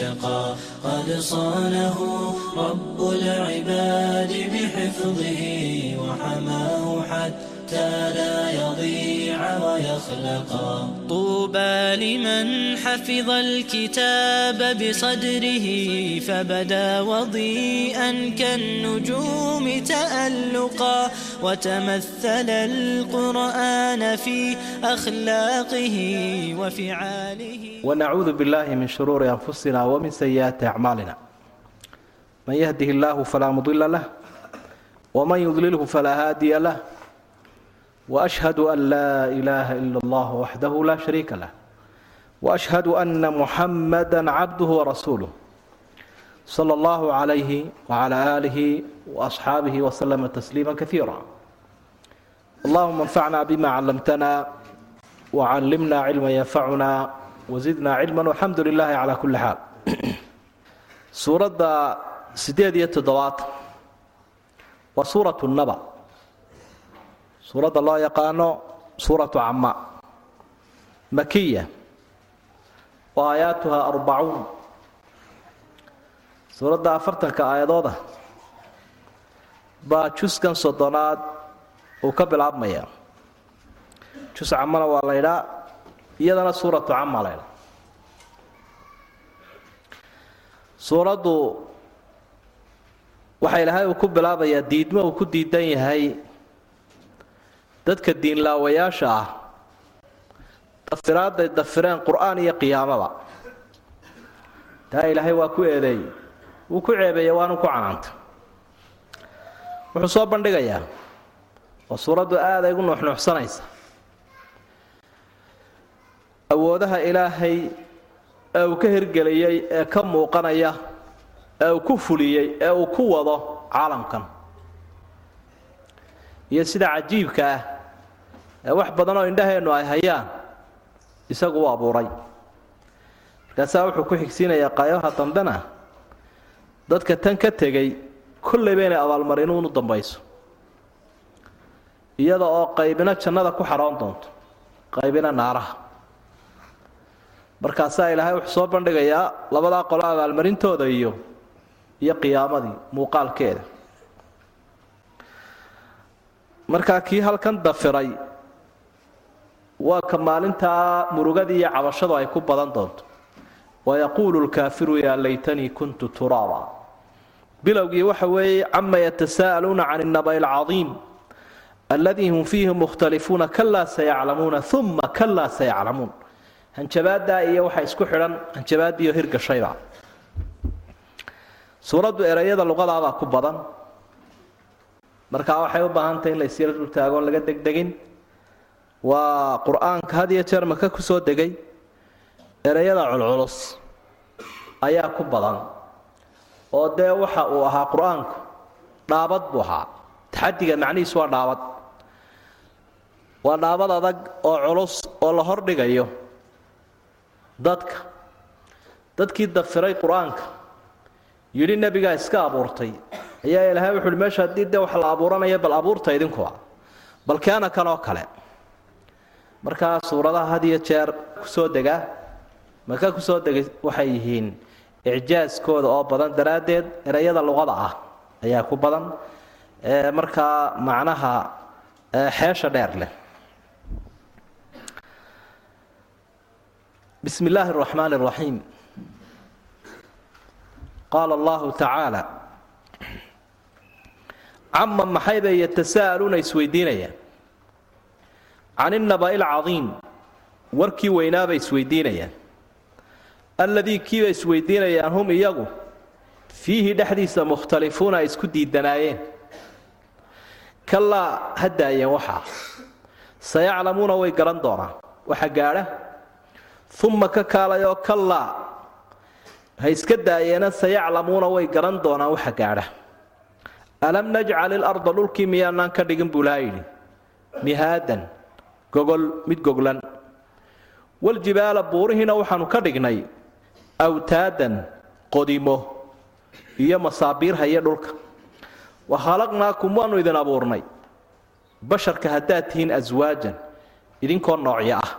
اتقى قد صانه رب العباد بحفظه وحماه حتى لا يضيع ويخلقا طوبى لمن حفظ الكتاب بصدره فبدا وضيئا كالنجوم تألقا وتمثل القرآن في أخلاقه وفعاله ونعوذ بالله من شرور أنفسنا ومن سيئات أعمالنا من يهده الله فلا مضل له ومن يضلله فلا هادي له وأشهد أن لا إله إلا الله وحده لا شريك له وأشهد أن محمدا عبده ورسوله صلى الله عليه وعلى آله وأصحابه وسلم تسليما كثيرا اللهم انفعنا بما علمتنا وعلمنا علما ينفعنا وزدنا علما والحمد لله على كل حال suuradda sideed iyo toddobaad waa suuratu naba suuradda loo yaqaano suuratu cama makiya wa aayaatuha arbacuun suuradda afartanka aayadooda baa juskan soddonaad uu ka bilaabmaya. Jus camana waa la ydhaa iyadana suuratu cama la ydhaa suuraddu waxa ilaahay uu ku bilaabayaa diidmo uu ku diidan yahay dadka diinlaawayaasha ah dafiraadday dafireen qur'aan iyo qiyaamada. Taa ilaahay waa ku eedeeyey wuu ku ceebeeyey waanu ku canaantay. Wuxuu soo bandhigayaa. Oo suuraddu aad ay gu nuuxnuuxsanaysa awoodaha ilaahay ee uu ka hirgeliyey ee ka muuqanaya ee uu ku fuliyey ee uu ku wado caalamkan. Iyo sida cajiibka ah ee wax badan oo indhaheennu ay hayaan isagu u abuuray. Markaasaa wuxuu ku xigsiinayaa qaayaha dambena dadka tan ka tegey kollayba inay abaalmarinuunu dambayso. Iyada oo qaybina jannada ku xadhoon doonto qaybina naaraha. Markaasaa ilaahay wuxuu soo bandhigayaa labadaa qolo abaalmarintooda iyo iyo qiyaamadii muuqaalkeeda. Markaa kii halkan dafiray waa ka maalintaa murugadii iyo cabashadu ay ku badan doonto. Wayaquulu lkaafiru yaa laytanii kuntu turaaba bilowgii waxa weeye cama yatasaaluuna can inaba lcaiim aladii hum fiihi mukhtalifuuna kalaa sayaclamuuna uma kalaa sayaclamuun. Hanjabaadaa iyo waxa isku xidhan hanjabaadiiyo hirgashayba suuraddu ereyada luqadaabaa ku badan. Markaa waxay u baahantahy in laysyaro dhultaagoon laga degdegin. Waa qur'aanka had iyo jeer maka ku soo degay? Ereyada culculus ayaa ku badan oo dee waxa uu ahaa qur'aanku dhaabad buu ahaa. Taxadiga macnihiisu waa dhaabad. Waa dhaabad adag oo culus oo la hordhigayo dadka. Dadkii dafiray qur'aanka yidhi nebigaa iska abuurtay. Ayaa ilaahay wuxuuhi meesha haddii dee wax la abuuranaya bal abuurta idinkuba bal keena kanoo kale. Markaa suuradaha had iyo jeer ku soo dega maka ku soo degay waxay yihiin icjaaskooda oo badan daraaddeed erayada luqada ah ayaa ku badan. Markaa macnaha xeesha dheer leh. Bismi illaahi araxmaan araxiim qaala allahu tacaala cama maxaybay yatasa'aluuna isweydiinayaan? Can innaba ilcadiim warkii weynaabay isweydiinayaan alladii kiibay isweydiinayaan hum iyagu fiihi dhexdiisa mukhtalifuuna ay isku diidanaayeen. Kallaa ha daayeen waxaa sayaclamuuna way garan doonaan. Waxa gaadha. Uma ka kaalayoo kallaa ha iska daayeena sayaclamuuna way garan doonaan waxa gaadha. Alam najcal ilarda dhulkii miyaanaan ka dhigin buu laha yidhi. Mihaadan gogol mid goglan. Waljibaala buurihiina waxaanu ka dhignay awtaadan qodimo iyo masaabiir haya dhulka. Wa khalaqnaakum waannu idin abuurnay. Basharka haddaad tihiin aswaajan idinkoo noocyo ah.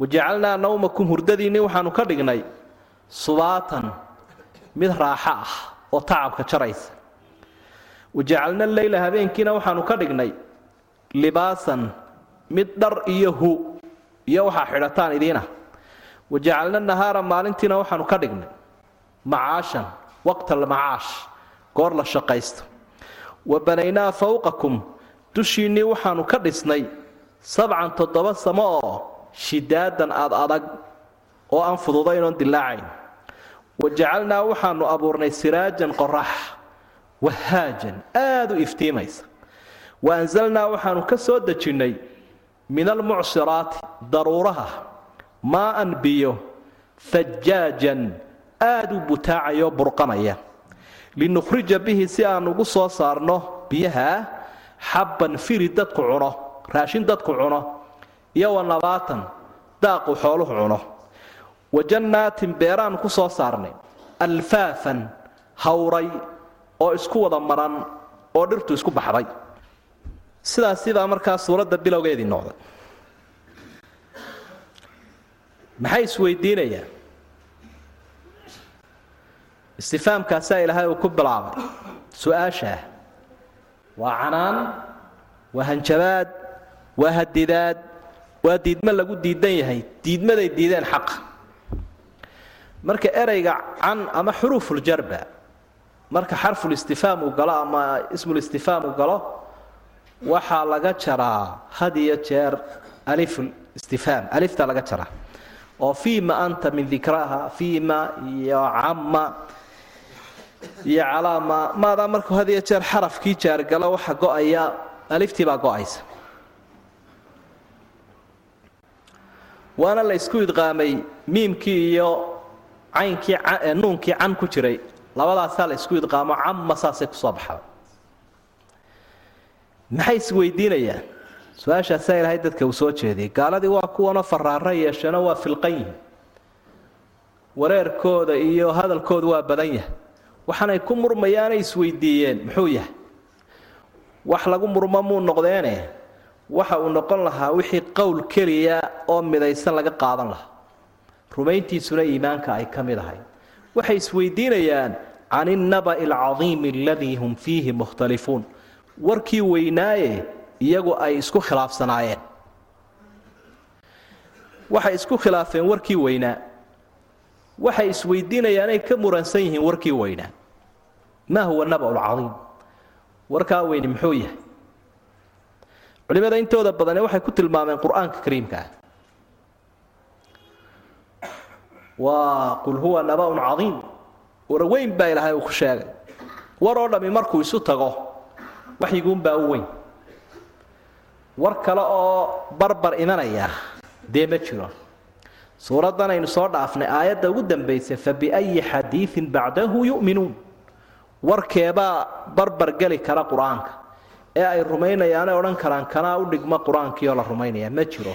Wajacalnaa nawmakum hurdadiinni waxaanu ka dhignay subaatan mid raaxo ah oo tacabka jaraysa. Wajacalna leyla habeenkiina waxaanu ka dhignay libaasan mid dhar iyo hu iyo waxaa xidhataan idiinah wajacalna nahaara maalintiina waxaanu ka dhignay macaashan waqta almacaash goor la shaqaysto wa banaynaa fawqakum dushiinnii waxaanu ka dhisnay sabcan toddoba samo oo shidaadan aad adag oo aan fududayn oon dilaacayn wa jacalnaa waxaanu abuurnay siraajan qorax wahaajan aad u iftiimaysa wa anzalnaa waxaanu ka soo dejinnay min almucsiraati daruuraha maa'an biyo fajaajan aad u butaacayoo burqanaya. Linukhrija bihi si aan ugu soo saarno biyaha xabban firi dadku cuno raashin dadku cuno iyo wa nabaatan daaqu xooluhu cuno. Wa jannaatin beeraan ku soo saarnay alfaafan hawray oo isku wada maran oo dhirtu isku baxday. Sidaasibaa markaa suuradda bilowgeedii noqday maxay isweydiinayaan? Istifaamkaasaa ilaahay uu ku bilaabay. Su'aashaah waa canaan? Waa hanjabaad? Waa hadidaad? Waa diidmo lagu diidan yahay. Diidmaday diideen xaqa marka ereyga can ama xuruufuljarba marka xarfulistifaam uu galo ama ismulistifaam uu galo waxaa laga jaraa had iyo jeer alifulistifaam alifta laga jaraa oo fiima anta min dikraha fiima iyo camma iyo calaama. Maadaa markuu had iyo jeer xarafkii jaargalo waxa go'aya aliftii baa go'aysa. Waana la isku idqaamay miimkii iyo caynkii nuunkii can ku jiray. Labadaasaa la isku idqaamo camma saasay ku soo baxda maxay isweydiinayaan su'aashaasaa ilaahay dadka uu soo jeediyay gaaladii waa kuwanoo faraara yeesheenoo waa filqan yihiin wareerkooda iyo hadalkooda waa badan yahay waxaanay ku murmayaanay isweydiiyeen muxuu yahay wax lagu murmo muu noqdeene waxa uu noqon lahaa wixii qowl keliya oo midaysan laga qaadan lahaa rumayntiisuna iimaanka ay ka mid ahay waxay isweydiinayaan can innaba'i alcadiimi aladii hum fiihi mukhtalifuun warkii weynaaye iyagu ay isku khilaafsanaayeen. Waxay isku khilaafeen warkii weynaa waxay isweydiinayaanay ka muransan yihiin warkii weynaa maa huwa naba'u lcadiim warkaa weyni muxuu yahay? Culimada intooda badane waxay ku tilmaameen qur'aanka kariimka. Ah waa qul huwa naba'un cadiim. Waraweyn baa ilaahay uu ku sheegay. War oo dhammi markuu isu tago waxyiguunbaa u weyn war kale oo barbar imanaya. Dee ma jiro? Suuraddan aynu soo dhaafnay aayadda ugu dambaysa fa biayi bacdahu yu'minuun. Warkeebaa barbar geli kara qur'aanka. Ee ay rumaynayaanay odhan karaan kanaa u dhigma qur'aankiioo la rumaynaya? Ma jiro.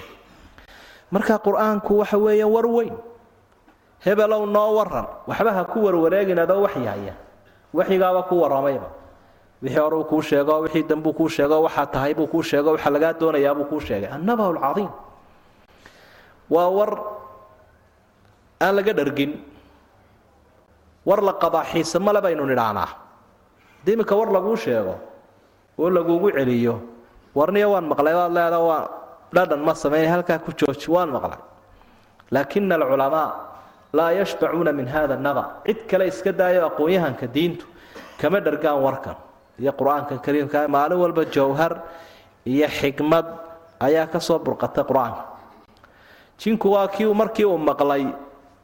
Marka qur'aanku waxa weeyaan war weyn. Hebelow noo waran waxba ha ku warwareegin adoo waxyahaya waxyigaaba ku warramayba wixii hore uu kuu sheego wixii dambuu kuu sheego waxaa tahay buu kuu sheego waxa lagaa doonayaabuu kuu sheegay. Annaba lcadiim waa war aan laga dhargin. War la qabaaxiisa male baynu nidhaahnaa haddii iminka war laguu sheego oo lagugu celiyo warniyo waan maqlay waad leeda waa dhadhan ma samayn halkaa ku jooji waan maqlay. Laakina alculamaa laa yashbacuuna min hada naba. Cid kale iska daayo aqoon-yahanka diintu kama dhargaan warkan iyo qur'aankan kariimka maalin walba jawhar iyo xikmad ayaa ka soo burqata qur'aanka. Jinku waa kii markii uu maqlay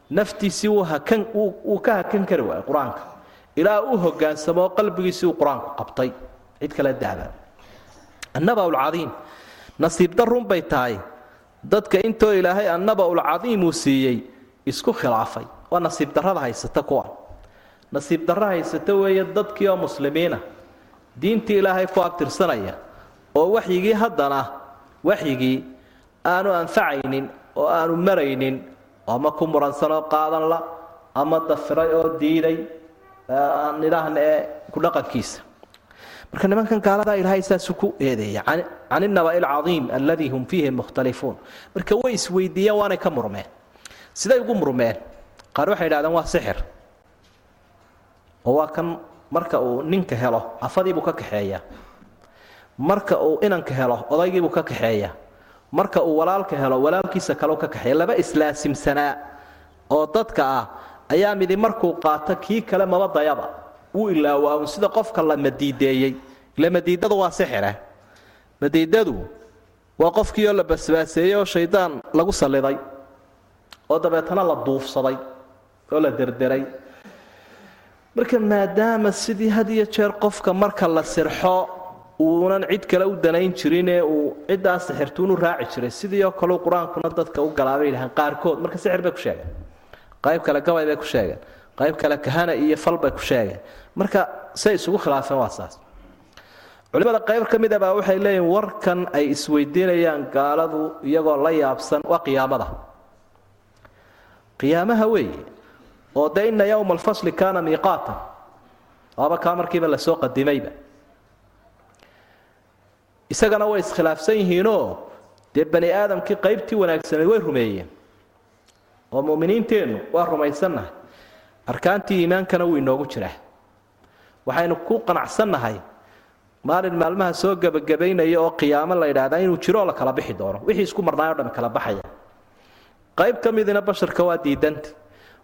naftiisii wuu ka hakan kari waayay qur'aanka. Ilaa u hogaansamo qalbigiisii uu qur'aanku qabtay. Cid kale dahda annaba'ulcadiim nasiib darrun bay tahay. Dadka intoo ilaahay annaba'ulcadiim uu siiyey isku khilaafay. Waa nasiib darrada haysata kuwa. Nasiib darro haysata weeye dadkii oo muslimiina diintii ilaahay ku abtirsanaya oo waxyigii haddana waxyigii aanu anfacaynin oo aanu maraynin ama ku muransanoo qaadan la ama dafiray oo diiday aan idhaahna ee ku dhaqankiisa. Marka nimankan gaaladaa ilaahay saasu ku eedeeya can innaba'i alcadiim alladii hum fiihi mukhtalifuun marka way isweydiiyeen waanay ka murmeen. Siday ugu murmeen qaar waxay idhahdeen waa sixir. Oo waa kan marka uu ninka helo afadiibuu ka kaxeeyaa marka uu inanka helo odaygiibuu ka kaxeeyaa marka uu walaalka helo walaalkiisa kaleu ka kaxeeya. Laba islaasimsanaa oo dadka ah ayaa midi markuu qaato kii kale maba dayaba. Wuu ilaawaaun sida qofka la madiideeyey. Ile madiidadu waa sixire madiidadu waa qofkiioo la basbaaseeyey oo shaydaan lagu salliday oo dabeetana la duufsaday oo la derderay marka maadaama sidii had iyo jeer qofka marka la sirxo uunan cid kale u danayn jirinee uu ciddaa sixirtuunu raaci jiray sidii oo kaleu qur'aankuna dadka u galaabay yidhahaan qaarkood. Marka sixir bay ku sheegeen. Qayb kale gabay bay ku sheegeen. Qayb kale kahana iyo fal bay ku sheegeen. Marka say isugu khilaafeen waa saas. Culimada qayb ka mid a baa waxay leeyihiin warkan ay isweydiinayaan gaaladu iyagoo la yaabsan waa qiyaamada. Qiyaamaha weeye oo de ina yowma alfasli kaana miiqaatan waaba kaa markiiba la soo qadimayba. Isagana way iskhilaafsan yihiinoo dee bani aadamkii qaybtii wanaagsaneed way rumeeyeen. Oo muminiinteennu waa rumaysannahay. Arkaantii iimaankana wuu inoogu jiraa. Waxaynu ku qanacsannahay maalin maalmaha soo gebagabaynaya oo qiyaamo la yidhaahdaa inuu jiroo la kala bixi doono. Wixii isku marnaay o dhan kala baxaya. Qayb ka midina basharka waa diidanta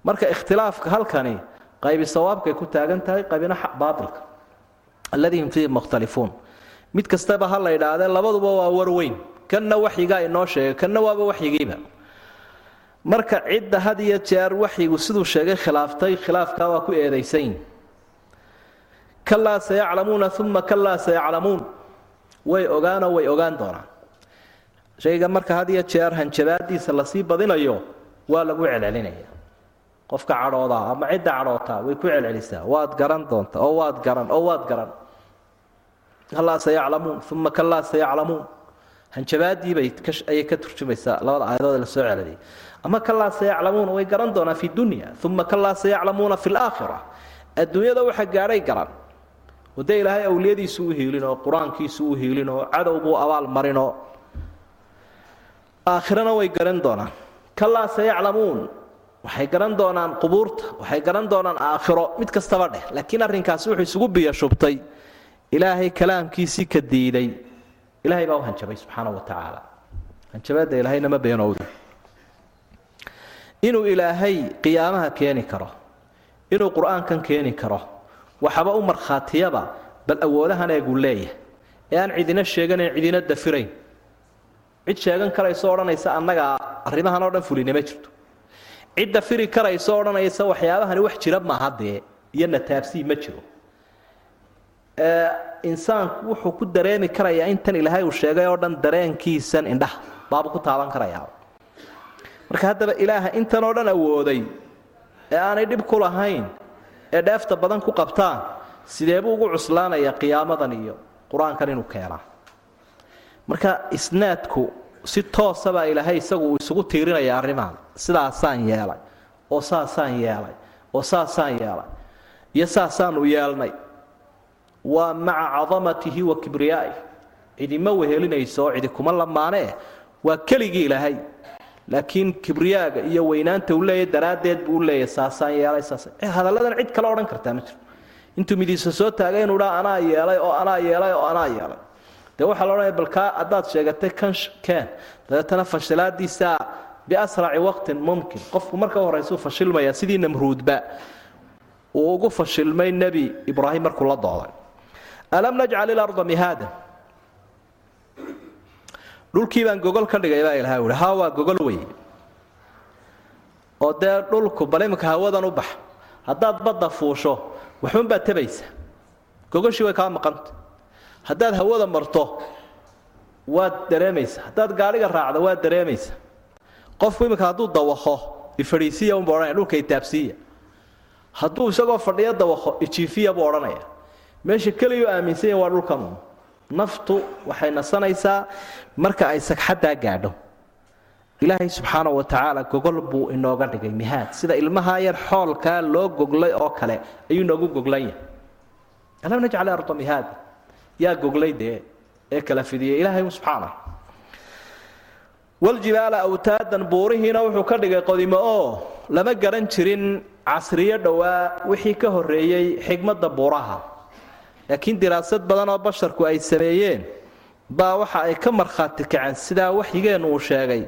marka ikhtilaafka halkani qaybi sawaabkay ku taagan tahay qaybina baailka alladii fiihi mukhtalifuun mid kastaba ha la yidhaahdee labaduba waa warweyn kanna waxyigaa inoo sheegay kanna waaba waxyigiiba. Marka cidda had iyo jeer waxyigu siduu sheegay khilaaftay khilaafkaa waa ku eedaysanyihin kalaa sayaclamuuna uma kalaa sayaclamuun. Way ogaanoo way ogaan doonaan. Shayga marka had iyo jeer hanjabaadiisa la sii badinayo waa lagu celcelinaya qofka cadhoodaa ama cidda cadhootaa way ku celcelisaa. Waad garan doonta oo waad garan oo waad garan. Kalaa sayaclamuun uma kalaa sayaclamuun. Hanjabaadiibay ayay ka turjumaysaa. Labada aayadood ee la soo celceliyay ama kalaa sayaclamuuna way garan doonaan fi dunya. Uma kalaa sayaclamuuna fi laakhira adduunyada waxa gaadhay garan. Wade ilaahay awliyadiisu u hiilinoo qur'aankiisu u hiilinoo cadowbuu abaal marinoo. Aakhirana way garan doonaan. Kalaa sayaclamuun waxay garan doonaan qubuurta waxay garan doonaan aakhiro mid kastaba dheh laakiin arrinkaasi wuxuu isugu biyo shubtay. Ilaahay kalaamkiisii ka diiday ilaahay baa u hanjabay subxaana wa tacaala hanjabaadda ilaahayna ma beenowda. Inuu ilaahay qiyaamaha keeni karo inuu qur'aankan keeni karo waxaba u markhaatiyaba bal awoodahan eeguu leeyahay. Ee aan cidina sheeganayn cidina dafirayn. Cid sheegan karayso odhanaysa annagaa arrimahan oo dhan fuline ma jirto cid dafiri karayso odhanaysa waxyaabahani wax jira maaha dee iyo nataabsii ma jiro. Insaanku wuxuu ku dareemi karayaa intan ilaahay uu sheegay oo dhan dareenkiisan indhaha baabuu ku taaban karayaa. Marka haddaba ilaaha intan oo dhan awooday ee aanay dhib ku lahayn ee dheefta badan ku qabtaan sidee buu ugu cuslaanayaa qiyaamadan iyo qur'aankan inuu keenaa marka isnaadku si toosabaa ilaahay isagu uu isugu tiirinaya arrimahan sidaasaan yeelay oo saasaan yeelay oo saasaan yeelay. Iyo saasaanu yeelnay waa maca cadamatihi wa kibriyaa'ih cidima wehelinayso oo cidi kuma lamaanee waa keligii ilaahay. Laakiin kibriyaaga iyo weynaanta uu leeyahy daraaddeed buu u leeyahy saasaan yeelay saasaan hadalladan cid kale odhan kartaa ma jiro. Intuu midiisa soo taagay inuu dhaa anaa yeelay oo anaa yeelay oo anaa yeelay. Dee waxaa la odhanaya balkaa haddaad sheegatay kan keen. Dabeetana fashilaadiisaa biasraci waqtin mumkin. Qofku marka horeysuu fashilmaya sidii namruudba uu ugu fashilmay nebi ibraahim markuu la dooday. Alam najcal ilarda mihaadan dhulkii baan gogol ka dhigay baa ilaha uhi haa waa gogol wey oo dee dhulku bal iminka hawadan u bax. Haddaad badda fuusho waxuunbaad tabaysa gogoshii way kaa maqanta haddaad hawada marto waad dareemaysa. Haddaad gaadhiga raacdo waad dareemaysa qofku iminka hadduu dawaqo ifadhiisiya unba odhanaya dhulka itaabsiiya hadduu isagoo fadhiyo dawaqo ijiifiya buu odhanaya. Meesha keliyu aaminsan yahi waa dhulkan naftu waxay nasanaysaa marka ay sagxaddaa gaadho. Ilaahay subxaana wa tacaala gogol buu inooga dhigay mihaad. Sida ilmaha yar xoolkaa loo goglay oo kale ayuu inoogu goglan yahay. Alam najcal arda mihaada yaa goglay dee? Ee kala fidiyey ilaahay subxaana waljibaala awtaadan buurihiina wuxuu ka dhigay qodimo oo lama garan jirin casriyo dhowaa wixii ka horeeyey xigmadda buuraha. Laakiin diraasad badan oo basharku ay sameeyeen baa waxa ay ka markhaati kaceen sidaa waxyigeennu uu sheegay.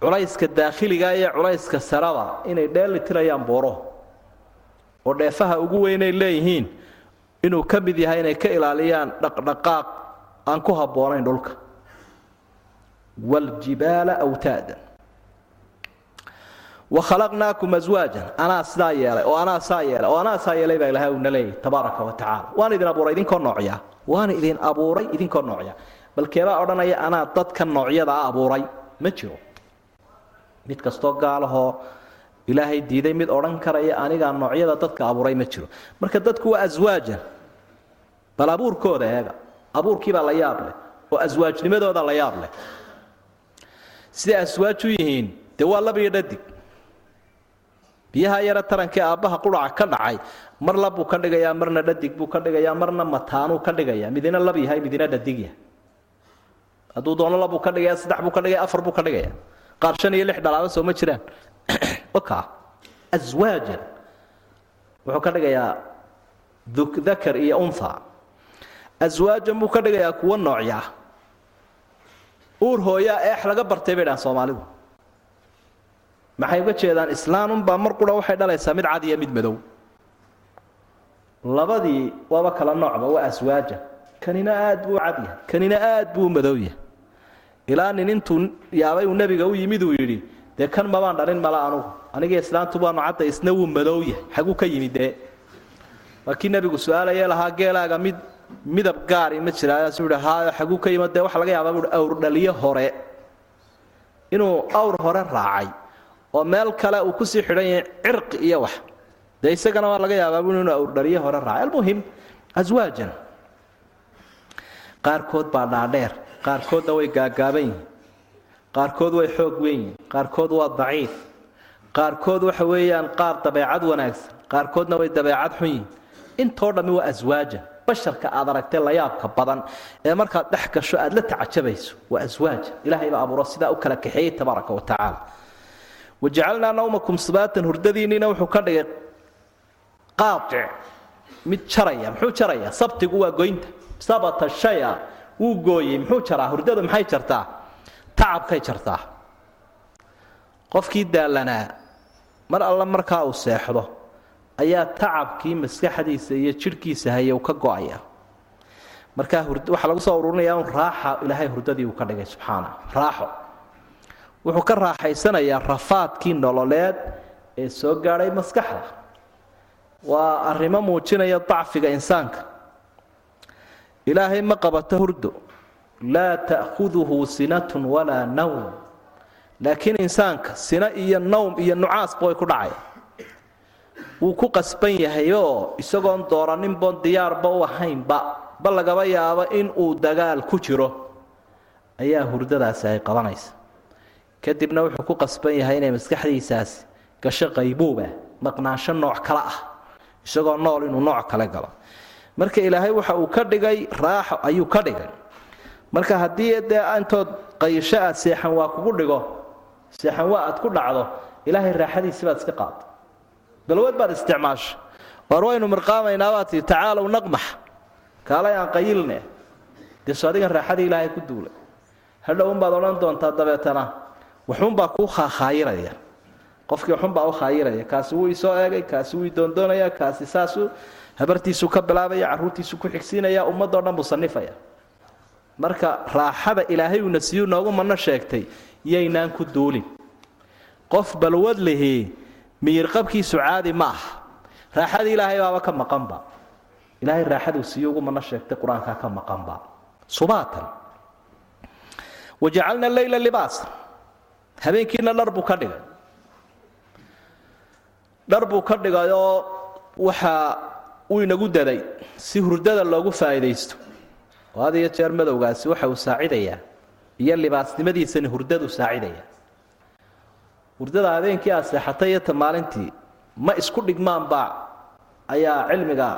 Culayska daakhiliga iyo culayska sarada inay dheeli tirayaan buuruhu oo dheefaha ugu weynay leeyihiin inuu ka mid yahay inay ka ilaaliyaan dhaqdhaqaaq aan ku habboonayn dhulka wljibaala wtaadan wakhalaqnaakum aswaajan anaa sidaa waa aswaajan abuurkiibaa la yaab oo aswaajnimadooda la yaab siday aswaaj u yihiin dee waa lab iyo dhadig. Biyaha yara tarankee aabbaha quraca ka dhacay mar lab buu ka dhigayaa marna dhadig buu ka dhigayaa marna mataanuu ka dhigayaa. Midina lab yahay midina dhadig yahay. Hadduu doono labbuu ka dhigaya saddex buu ka dhigaya afar buu ka dhigaya qaar shan iyo lix dhalaaba soo ma jiraan. Oka aswaajan wuxuu ka dhigayaa dakar iyo unha aswaajan buu ka dhigayaa kuwa noocya uur hooyaa eex laga bartay bay dhahaan soomaalidu. Maxay uga jeedaan islaanunbaa mar waxay dhalaysaa mid cad iyo mid madow. Labadii waaba kala noocba waa aswaajan kanina aad buu cad yahay kanina aad buu madow yahay. Ilaa nin intuu yaabay uu nebiga u yimid uu yidhi dee kan mabaan dhalin mala anugu. Aniga islaantu baanu cadda isna wuu madow yahay xaguu ka yimid dee. Waa kii nebigu su'aalayee lahaa geelaaga mid midab gaari ma jiraasu i haayo xaguu ka yimid dee waxa laga yaabaa? Buui awr dhaliyo hore. Inuu awr hore raacay oo meel kale uu ku sii xidhan yahay cirqi iyo wax. Dee isagana waa laga yaabaa inuu awr hore raacay. Almuhim aswaajan qaarkood baa dhaadheer qaarkoodna way gaagaaban yihiin. Qaarkood way xoog weyn yihiin qaarkood waa daciif. Qaarkood waxa weeyaan qaar dabeecad wanaagsan. Qaarkoodna way dabeecad xun yihiin intoo dhammi waa aswaajan basharka aad aragtee layaabka badan ee markaad dhex gasho aad la tacajabayso waa aswaaja ilaahay baa abuuro sidaa u kala kaxeeyey tabaaraka wa tacaala. Wajacalnaa nawmakum subaatan hurdadiinniina wuxuu ka dhigay qaatic mid jaraya muxuu jaraya? Sabtigu waa goynta. Sabata shaya wuu gooyey muxuu jaraa? Hurdadu maxay jartaa? Tacabkay jartaa. Qofkii daallanaa mar alle markaa uu seexdo ayaa tacabkii maskaxdiisa iyo jidhkiisa haya uu ka go'aya. Markaa waxaa lagu soo ururinaya un raaxa ilaahay hurdadii uu ka dhigay subxaana raaxo. Wuxuu ka raaxaysanayaa rafaadkii nololeed ee soo gaadhay maskaxda. Waa arrimo muujinaya dacfiga insaanka. Ilaahay ma qabato hurdo. Laa ta'khuduhu sinatun walaa nawm. Laakiin insaanka sina iyo nawm iyo nucaasba way ku dhacaya wuu ku qasban yahay oo isagoon dooraninboon diyaarba u ahaynba ba lagaba yaabo in uu dagaal ku jiro. Ayaa hurdadaasi ay qabanaysa. Kadibna wuxuu ku qasban yahay inay maskaxdiisaasi gasho qaybuuba maqnaansho nooc kale ah isagoo nool inuu nooc kale galo. Marka ilaahay waxa uu ka dhigay raaxo ayuu ka dhigay. Marka haddii dee intood qayisho aad seexan waa kugu dhigo seexan waa aad ku dhacdo ilaahay raaxadiisi baad iska qaado balwad baad isticmaasha war waynu mirqaamaynaa tii tacaalow naqmax. Kaalay aan qayilne. Deso adigan raaxadii ilaahay ku duulay. Hadhow unbaad odhan doontaa dabeetana waxuunbaa kuu khaahaayiraya qofkii waxunbaa u khaayiraya kaasi wuu isoo eegay kaasi wuu doondoonaya kaasi saasuu habartiisuu ka bilaabaya caruurtiisuu ku xigsiinaya ummadoo dhan buu sanifaya marka raaxada ilaahay uuna siiyuu noogu manno sheegtay yaynaan ku duulin. Qof balwad lihi miyirqabkiisu caadi ma aha. Raaxadii ilaahay baaba ka maqanba ilaahay raaxaduu siiyo ugumana sheegtay qur'aankaa ka maqanba subaatan. Wajacalna leyla libaasa habeenkiina dhar buu ka dhigay. Dhar buu ka dhigayoo waxa uu inagu daday si hurdada loogu faa'iidaysto oo had jeer madowgaasi waxa uu saacidayaa. Iyo libaasnimadiisani hurdadu saacidaya hurdada habeenkii aad seexatay iyo maalintii ma isku dhigmaanbaa ayaa cilmiga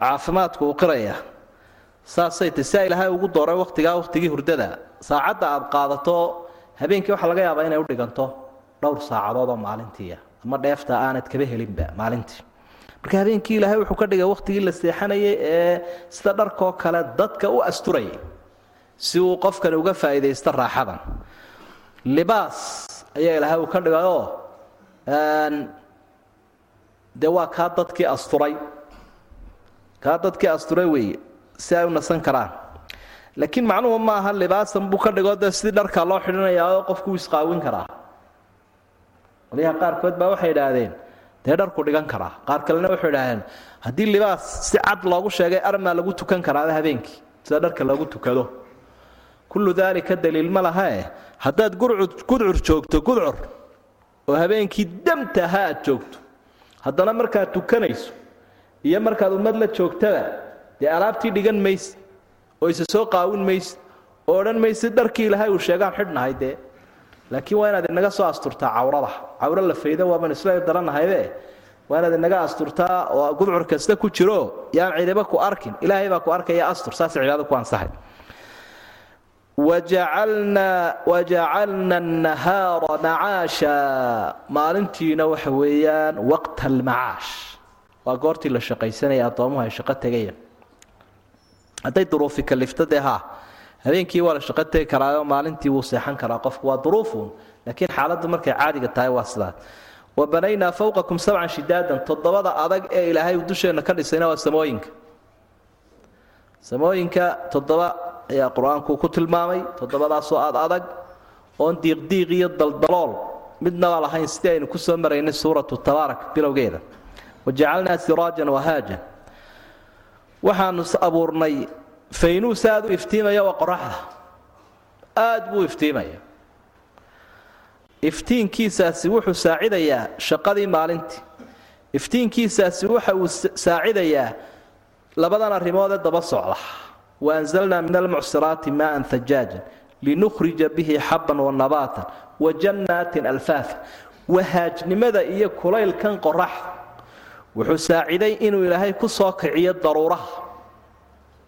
caafimaadku uu qiraya. Saasay ta sia ilaahay ugu dooray wakhtigaa wakhtigii hurdada. Saacadda aad qaadato habeenkii waxaa laga yaabaa inay u dhiganto dhowr saacadood oo maalintiia ama dheefta aanad kaba helinba maalintii. Marka habeenkii ilaahay wuxuu ka dhigay wakhtigii la seexanayay ee sida dharkoo kale dadka u asturayay si uu qofkani uga faa'iidaysto raaxadan. Libaas ayaa ilaahay uu ka dhigayoo dee waa kaa dadkii asturay. Kaa dadkii asturay weeye si ay u nasan karaan. Laakiin macnuhu ma aha libaasan buu ka dhigo dee sidii dharkaa loo xidhanayaa oo qofku uu isqaawin karaa. Qolyaha qaarkood baa waxay idhaahdeen dee dharku dhigan karaa. Qaar kalena waxay idhaahdeen haddii libaas si cad loogu sheegay armaa lagu tukan karaaba habeenkii. Sida dharka loogu tukado kullu daalika daliil ma lahae haddaad gudcur joogto gudcur oo habeenkii damta ahaa aad joogto haddana markaad tukanayso iyo markaad ummad la joogtaba dee alaabtii dhigan mayse oo isa soo qaawin mayse oo odhan mayse dharkii ilaahay uu sheegaan xidhnahay dee. Laakiin waa inaad inaga soo asturtaa cawrada. Cawro la fayda waaban isla daranahaybe waa inaad inaga asturtaa oo gudcur kasta ku jiro yaan cidiba ku arkin. Ilaahay baa ku arkaya astur saas cibaado ku ansaxay wajacalna nahaara macaasha maalintiina waxa weeyaan waqta almacaash waa goortii la shaqaysanaya addoomuhu ay shaqo tegayaan hadday duruufi kalifto haa habeenkii waa la shaqo tegi karaayo maalintii wuu seexan karaa qofku waa duruufun laakiin xaaladdu markay caadiga tahay waa sidaas wa banaynaa fawqakum sabcan shidaadan toddobada adag ee ilaahay dusheenna ka dhisayna waa samooyinka samooyinka toddoba ayaa qur'aanku ku tilmaamay toddobadaasoo aad adag oon diiqdiiq iyo daldalool midnaba lahayn sidii aynu ku soo maraynay suuratu tabaarak bilowgeeda. Wajacalnaa siraajan wahaajan waxaanu abuurnay faynuus aad u iftiimaya waa qoraxda. Aad buu iftiimaya. Iftiinkiisaasi wuxuu saacidayaa shaqadii maalintii. Iftiinkiisaasi waxa uu saacidayaa labadan arrimoodee daba socda waanzalnaa min almucsiraati maaan hajaajan linukhrija bihi xabban wanabaatan wajannaatin alfaafa wahaajnimada iyo kulaylkan qoraxda wuxuu saaciday inuu ilaahay ku soo kiciyo daruuraha.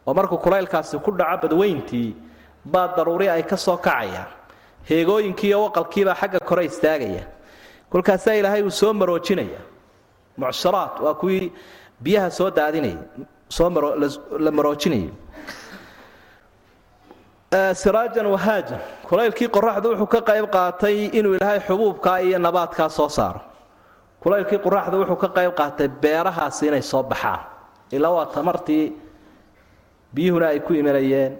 oo markuu kulaylkaasi ku dhaco badweyntii baa daruuri ay ka soo kacayaan heegooyinkii iyo waqalkiibaa xagga kore istaagaya. kolkaasaa ilaahay uu soo maroojinaya. mucsiraat waa kuwii biyaha soo daadinaya soo la maroojinayay siraajan wahaajan kulaylkii qoraxdu wuxuu ka qayb qaatay inuu ilaahay xubuubkaa iyo nabaadkaa soo saaro. Kulaylkii qoraxdu wuxuu ka qayb qaatay beerahaasi inay soo baxaan. Ilaa waa tamartii biyuhuna ay ku imanayeen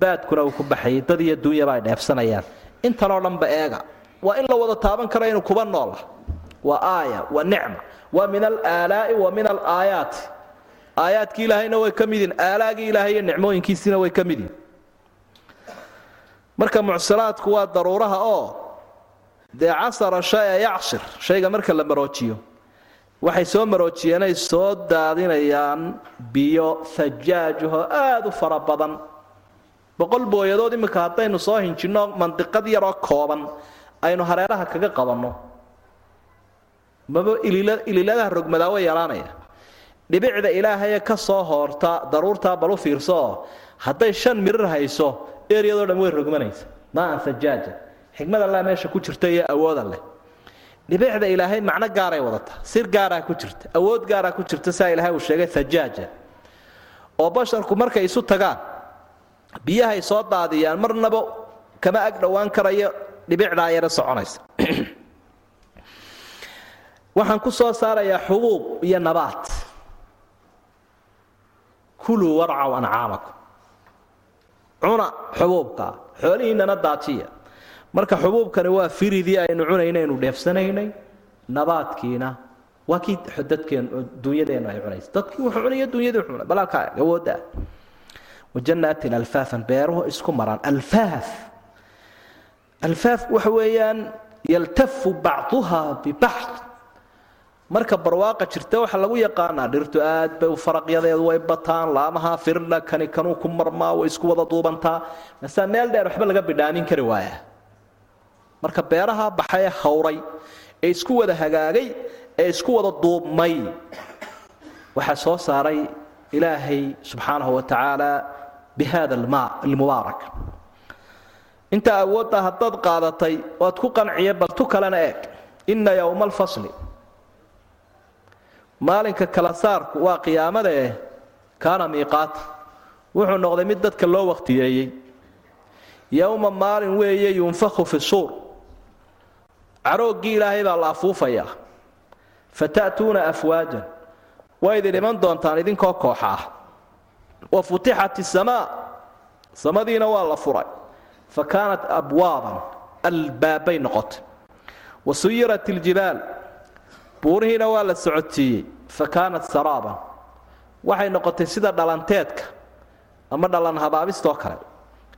baadkuna uu ku baxayay dad iyo duunyaba ay dheefsanayaan. Intanoo dhanba eega waa in la wada taaban karo inuu kuba noola. Waa aaya waa nicma waa min alaalaa'i wa min alaayaati aayaadkii ilaahayna way ka midin aalaagii ilaahay iyo nicmooyinkiisiina way ka midin. Marka mucsiraadku waa daruuraha oo dee casara shaya yacsir shayga marka la maroojiyo waxay soo maroojiyeenay soo daadinayaan biyo fajaajaho aada u fara badan. Boqol booyadood iminka haddaynu soo hinjinno mandiqad yaroo kooban aynu hareeraha kaga qabanno. Maba ililadaha rogmadaa way yaraanaya dhibicda ilaahayee ka soo hoorta daruurtaa balu fiirsooo hadday shan mirir hayso eryadoo dhan way rogmanaysa. Maaan xikmad allaa meesha ku jirta iyo awooda leh dhibicda ilaahay macno gaaray wadataa sir gaaraa ku jirta. Awood gaaraa ku jirta saa ilaahay uu sheegay sajaaja oo basharku markay isu tagaan biyahay soo daadiyaan marnaba kama ag dhowaan karayo dhibicdaa yara soconaysa. Waxaan ku soo saarayaa xubuub iyo nabaat kuluu warcaw ancaamakum. Cuna xubuubka xoolihiinnana daajiya. Marka xubuubkani waa firidii aynu cunaynaynu dheefsanaynay nabaadkiina waa kii dadkeen ay cunaysa dadkii wuxuu cunaya dunyadii wuxuu cunay. Balaalka awoodda ah wajanaatin alfaafan beeruhu isku maraan. Alfaaf. Alfaaf waxa weeyaan yaltafu bacduha bibacd marka barwaaqa jirta waxaa lagu yaqaanaa dhirtu aad bay u faraqyadeedu way bataan laamaha firdha kani kanuu ku marmaa way isku wada duubantaa. Masaa meel dheer waxba laga bidhaamin kari waaya. Marka beeraha baxay hawray ee isku wada hagaagay ee isku wada duubmay. Waxaa soo saaray ilaahay subxaanahu wa tacaala bi hada almaa almubaarak. Inta awoodda haddaad qaadatay waad ku qanciye bal tu kalena eeg inna yowma alfasli maalinka kala saarku waa qiyaamada eh kaana miiqaata wuxuu noqday mid dadka loo wakhtiyeeyey yowma maalin weeye yunfakhu fi suur. Carooggii ilaahay baa la afuufayaa fata'tuuna afwaajan. Waa idin iman doontaan idinkoo kooxa ah. Wa futixat isamaa samadiina waa la furay. Fa kaanat abwaaban. Albaabbay noqotay. Wa suyirat iljibaal buurihiina waa la socodsiiyey fa kaanat saraaban. Waxay noqotay sida dhalanteedka ama dhalan habaabistoo kale.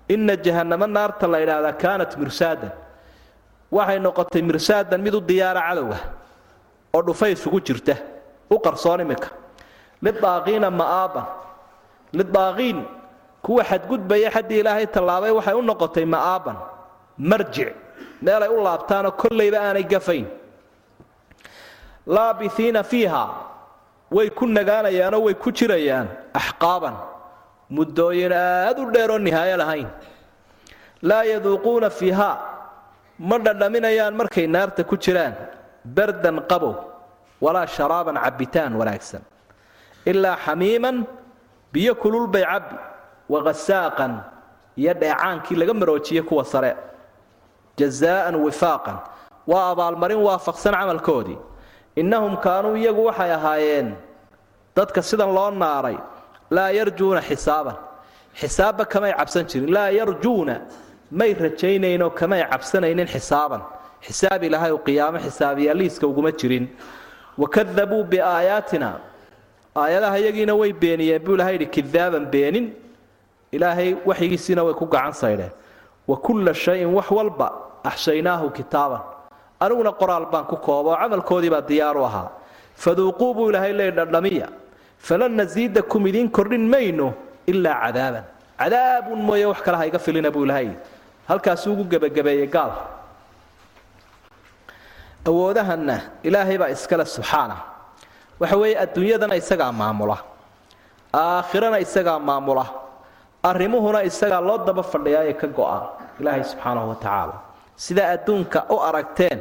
Inna jahannamo naarta la yidhaahdaa kaanat mirsaadan. Waxay noqotay mirsaadan mid u diyaara cadowga oo dhufay isugu jirta u qarsoon iminka. Lidaaqiina ma'aaban. Lidaaqiin kuwa xadgudbaya xaddii ilaahay tallaabay waxay u noqotay ma'aaban. Marjic meelay u laabtaanoo kollayba aanay gafayn laabihiina fiiha. Way ku nagaanayaanoo way ku jirayaan axqaaban. Muddooyin aad u dheeroo nihaayo lahayn. Laa yaduuquuna fiiha. Ma dhadhaminayaan markay naarta ku jiraan. Bardan qabow. Walaa sharaaban cabbitaan wanaagsan. Ilaa xamiiman biyo kulul bay cabbi. Waqasaaqan iyo dheecaankii laga maroojiye kuwa sare. Jazaa'an wifaaqan. Waa abaalmarin waafaqsan camalkoodii innahum kaanuu iyagu waxay ahaayeen. Dadka sidan loo naaray laa yarjuuna xisaaban. Xisaabba kamay cabsan jirin. Laa yarjuuna may rajaynaynoo kamay cabsanaynin xisaaban. Xisaab ilaahay u qiyaamo xisaabiyaaliiska uguma jirin. Wakadabuu biaayaatina. Aayadaha iyagiina way beeniyeen. Buu ilahay yidhi kidaaban beenin. Ilaahay waxyigiisiina way ku gacan saydheen wa kulla shayin wax walba axshaynaahu kitaaban aniguna qoraal baan ku kooba oo camalkoodii baa diyaaru ahaa. Faduuquu buu ilaahay leey dhadhamiya falan nasiidakum idiin kordhin mayno ilaa cadaaban. Cadaabun mooye wax kale ha iga filina buu ilahay halkaasuu ugu gebagabeeyey gaal. Awoodahanna ilaahay baa iskale subxaana. Waxa weeye adduunyadana isagaa maamula. Aakhirana isagaa maamula. Arrimuhuna isagaa loo daba fadhiyaaye ka go-a ilaahay subxaanahu wa tacaala sidaa adduunka u aragteen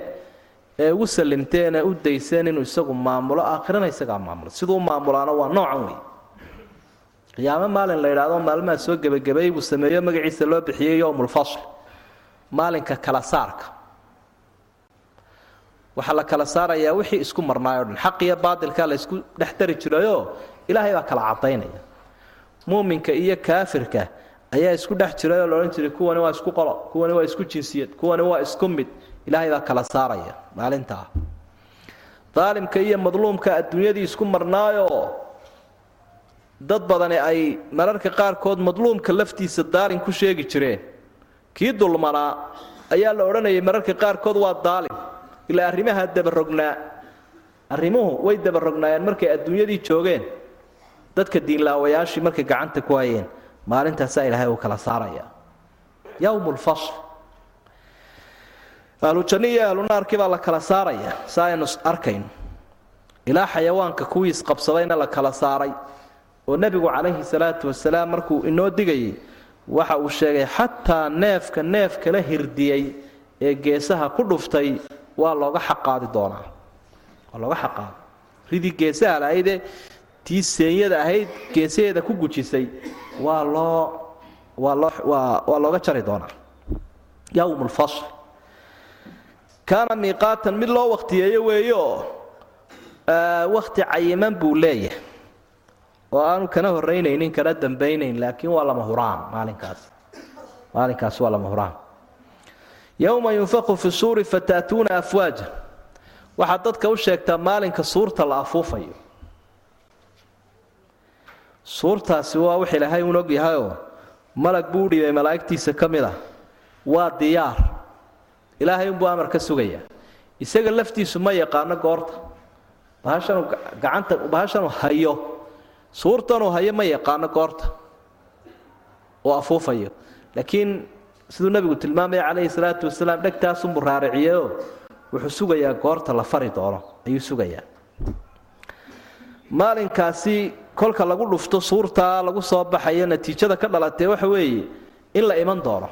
ee ugu salimteen ee u dayseen inuu isagu maamulo aakhirana isagaa maamula siduu maamulaana waa noocan wey qiyaamo maalin la yidhaahdo maalmaha soo gebagabeeyey buu sameeyo magaciisa loo bixiyey yowmulfasl maalinka kala saarka. Waxaa la kala saarayaa wixii isku marnaay o dhan. Xaq iyo baatilkaa la isku dhex dari jirayoo ilaahay baa kala cadaynaya muuminka iyo kaafirka ayaa isku dhex jiray oo laodhan jiray kuwani waa isku qolo kuwani waa isku jinsiyad kuwani waa isku mid. Ilaahay baa kala saaraya maalintaa. Daalimka iyo madluumka adduunyadii isku marnaayoo dad badani ay mararka qaarkood madluumka laftiisa daalin ku sheegi jireen. Kii dulmanaa ayaa la odhanayay mararka qaarkood waa daalim. Ilaa arrimaha dabarognaa arrimuhu way dabarognaayeen markay adduunyadii joogeen. Dadka diinlaawayaashii markay gacanta ku hayeen maalintaasaa ilaahay uu kala saaraya. Yowm lfasl ahlujanno iyo ahlunaarkii baa la kala saaraya sa aynu arkayno ilaa xayawaanka kuwii isqabsadayna la kala saaray. Oo nebigu calayhi salaatu wasalaam markuu inoo digayay waxa uu sheegay xataa neefka neef kala hirdiyey ee geesaha ku dhuftay waa looga xaqaadi doonaa. Waa looga xaqaadi. Ridii geesaha lahaydee tii seenyada ahayd geesaheeda ku gujisay waa loo waa loo waa waa looga jari doonaa. Yowm lfasl kaana miiqaatan mid loo wakhtiyeeyo weeyo wakhti cayiman buu leeyahay. Oo aanu kana horaynaynin kana dambaynayn laakiin waa lama huraan maalinkaas. Maalinkaas waa lama huraan. Yowma yunfaqu fi suuri fataatuuna afwaaja waxaad dadka u sheegtaa maalinka suurta la afuufayo suurtaasi waa wix ilaahay uun og yahayoo malag buu u malaa'igtiisa ka mid ah. Waa diyaar. Ilaahay unbuu amar ka sugayaa. Isaga laftiisu ma yaqaano goorta. Bahashanu gacanta bahashanu hayo. Suurtanuu hayo ma yaqaano goorta. Oo afuufayo. Laakiin siduu nebigu tilmaamaya calayhi salaatu wasalaam dhegtaasunbuu raariciyeo wuxuu sugayaa goorta la fari doono. Ayuu sugayaa. Maalinkaasi kolka lagu dhufto suurtaa lagu soo baxayo natiijada ka dhalatee waxa weeye in la iman doono.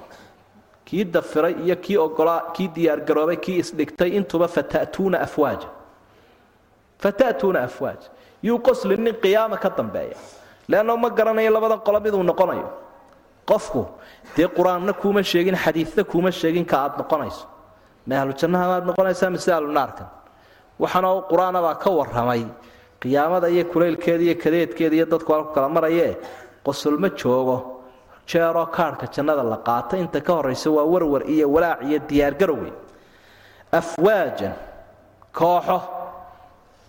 Kii dafiray iyo kii ogolaa kii diyaargaroobay kii isdhigtay intuba fata'tuuna afwaaja fata'tuuna afwaaj. Yuu qosli nin qiyaama ka dambeeya. Leanna ma garanayo labadan qolo miduu noqonayo. Qofku dee qur'aanna kuuma sheegin xadiidna kuuma sheegin ka aad noqonayso. Ma ahlu noqonaysaa mise ahlu naarkan? Waxaanoo qur'aanabaa ka warramay qiyaamada iyo kulaylkeeda iyo kadeedkeeda iyo dadku halku kala marayee qosol ma joogo. Jeeroo kaadhka jannada la qaato inta ka horaysa waa warwar iyo walaac iyo diyaargarowey afwaajan kooxo.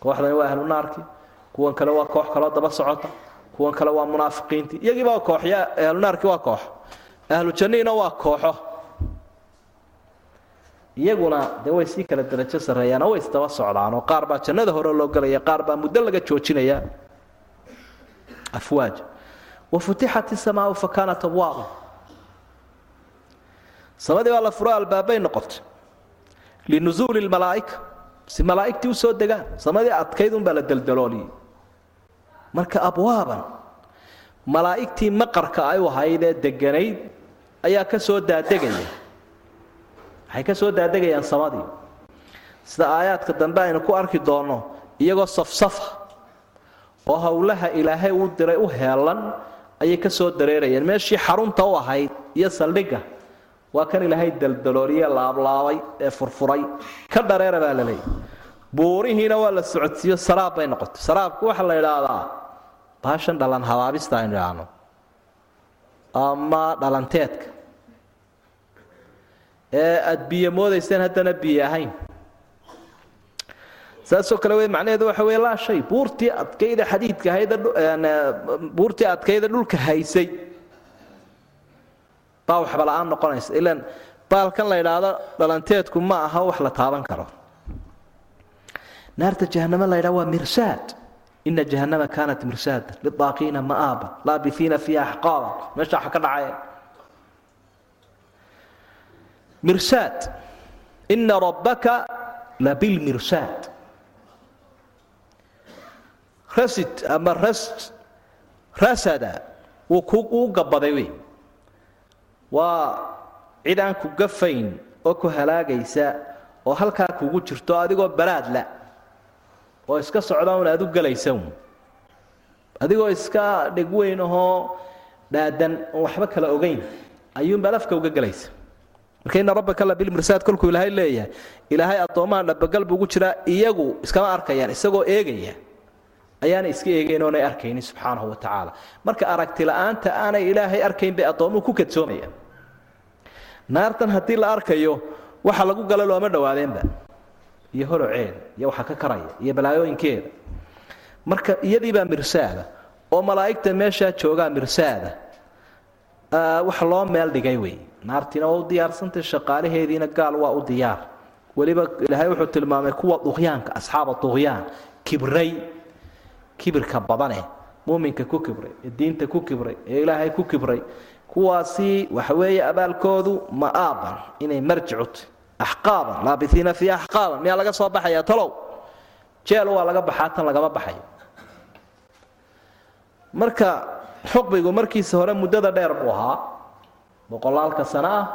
Kooxdani waa ahlu naarkii. Kuwan kale waa koox kaloo daba socota. Kuwan kale waa munaafiqiintii. Iyagiiba kooxyo ahlu naarkii waa kooxo ahlu jannihiina waa kooxo iyaguna dee way sii kala darajo sarreeyaan oo way isdaba socdaanoo qaar baa jannada hore loo gelaya qaar baa muddo laga joojinaya. Afwaaj. Wafutixat isamaau fa kaanat abwaaba samadii baa la furo albaabbay noqotay. Linusuuli lmalaa'ika si malaa'igtii u soo degaan samadii adkayd unbaa la deldalooliyey marka abwaaban malaa'igtii maqarka ay u ahayd ee deganayd ayaa ka soo daadegaya waxay ka soo daadegayaan samadii. Sida aayaadka dambe aynu ku arki doonno iyagoo safsafa oo howlaha ilaahay uu diray u heelan ayay ka soo dareerayeen meeshii xarunta u ahayd iyo saldhigga waa kan ilaahay daldalooliye laablaabay ee furfuray. Ka dhareera baa la leeyay buurihiina waa la socodsiiyo saraab bay noqotay. Saraabku waxaa la idhaahdaa baashan dhalan habaabista aynu idhaahno ama dhalanteedka ee aada biyo moodayseen haddana biyo ahayn. Saasoo kale wey macnaheedu waxa wey laa shay buurtii adkayda xadiidka ahayda buurtii adkayda dhulka haysay baa waxba la'aan noqonaysa. Ilaan baalkan la idhaahdo dhalanteedku ma aha wax la taaban karo. Naarta jahanamo la ydhaha waa mirsaad. Ina jahanama kaanat mirsaada lidaaqiina ma'aaba laabiiina fiiha axqaaban meesha waxa ka dhacaya mirsaad ina rabbaka labilmirsaad rasid ama ras rasada wuu kuu gabaday wey waa cid aan ku gafayn oo ku halaagaysa oo halkaa kugu jirto adigoo baraadla oo iska socda un aad u gelaysa un adigoo iska dheg weyn ahoo dhaadan oon waxba kala ogayn ayuunbaad afka uga gelaysa marka ina rabbaka labilmirsaad kolkuu ilaahay leeyahay. Ilaahay addoommaha dhabagal buu ugu jiraa iyagu iskama arkayaan isagoo eegaya. Ayaana iska eegayn oonay arkaynin subxaanahu wa tacaala. Marka aragti la'aanta aanay ilaahay arkayn bay addoomuhu ku kadsoomayaan naartan haddii la arkayo waxa lagu gala looma dhowaadeenba. Iyo holoceeda iyo waxa ka karaya iyo balaayooyinkeeda. Marka iyadiibaa mirsaada oo malaa'igta meeshaa joogaa mirsaada wax loo meel dhigay wey. Naartiina waa u diyaarsantay shaqaalaheediina gaal waa u diyaar. Weliba ilaahay wuxuu tilmaamay kuwa duqyaanka asxaaba duqyaan kibray kibirka badane muuminka ku kibray ee diinta ku kibray ee ilaahay ku kibray. Kuwaasi waxa weeye abaalkoodu ma'aaban inay marjicut axqaaban laabiiina fiiha axqaaban miyaa laga soo baxaya talow? Jeel waa laga baxaa tan lagama baxayo. Marka xukmigu markiisa hore muddada dheer buu ahaa. Boqolaalka sano ah.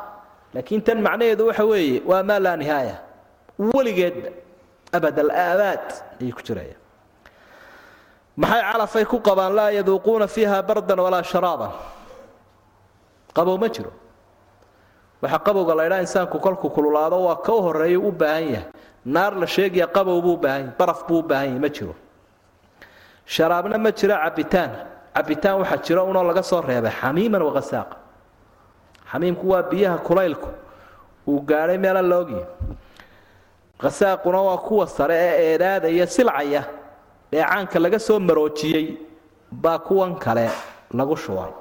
Laakiin tan macnaheedu waxa weeye waa maa laa nihaaya. Weligeedba abad alaabaad ayay ku jiraya. Maxay calafay ku qabaan laa yaduuquuna fiiha bardan walaa sharaaban? Qabow ma jiro. Waxa qabowga la ydhaa insaanku kolku kululaado waa ka u horreeya u baahan yahay. Naar la sheegaya qabow buu ubaahan yahy baraf buu u baahan yahy ma jiro. Sharaabna ma jiro cabitaan cabitaan waxaa jiro unoo laga soo reebay xamiiman waqasaaqa xamiimku waa biyaha kulaylku. Uu gaadhay meela laogyi khasaaquna waa kuwa sare ee eedaadaya silcaya. Dheecaanka laga soo maroojiyey baa kuwan kale lagu shubay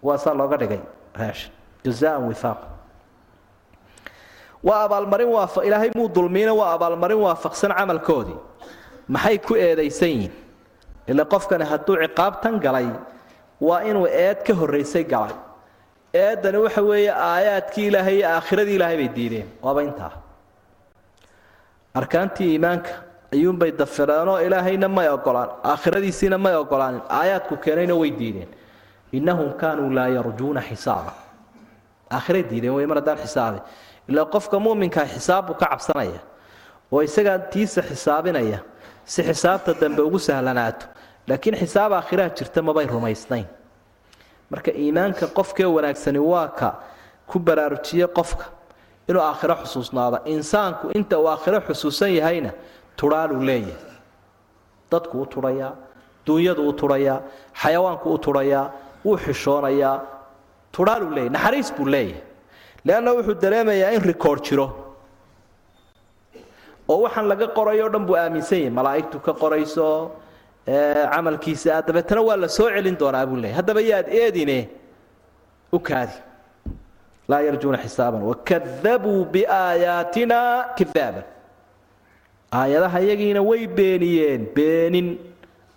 kuwaasaa looga dhigay raashin. Jazaan wifaaq. Waa abaalmarin waafa ilaahay muu dulmiina waa abaalmarin waafaqsan camalkoodii. Maxay ku eedaysan yihiin ila qofkani hadduu ciqaabtan galay waa inuu eed ka horraysay galay. Eeddani waxa weeye aayaadkii ilaahay iyo aakhiradii ilaahay bay diideen. Waaba intaa. Arkaantii iimaanka ayuunbay dafireenoo ilaahayna may ogolaan aakhiradiisiina may ogolaanin aayaadku keenayna way diideen. Innahum kaanuu laa yarjuuna xisaaba. Aakhiray diideen wey mar haddaan xisaabi ilaa qofka muminkaa xisaab buu ka cabsanaya oo isagaa tiisa xisaabinaya si xisaabta dambe ugu sahlanaato laakiin xisaab aakhiraha jirta mabay rumaysnayn. Marka iimaanka qofkee wanaagsani waa ka ku baraarujiye qofka inuu aakhiro xusuusnaado. Insaanku inta uu aakhiro xusuusan yahayna turhaaluu leeyahay. Dadku u turhayaa duunyadu u turhayaa xayawaanku u turhayaa wuu xishoonayaa turhaaluu leeyahy naxariis buu leeyahay. Leanna wuxuu dareemayaa in rikoord jiro oo waxaan laga qorayo o dhan buu aaminsan yahay malaa'igtu ka qorayso camalkiisa dabeetana waa la soo celin doonaa buu leeyahy haddaba yaad eedine u kaadi. Laa yarjuuna xisaaban. Wakadabuu biaayaatina kidaaban aayadaha yagiina way beeniyeen beenin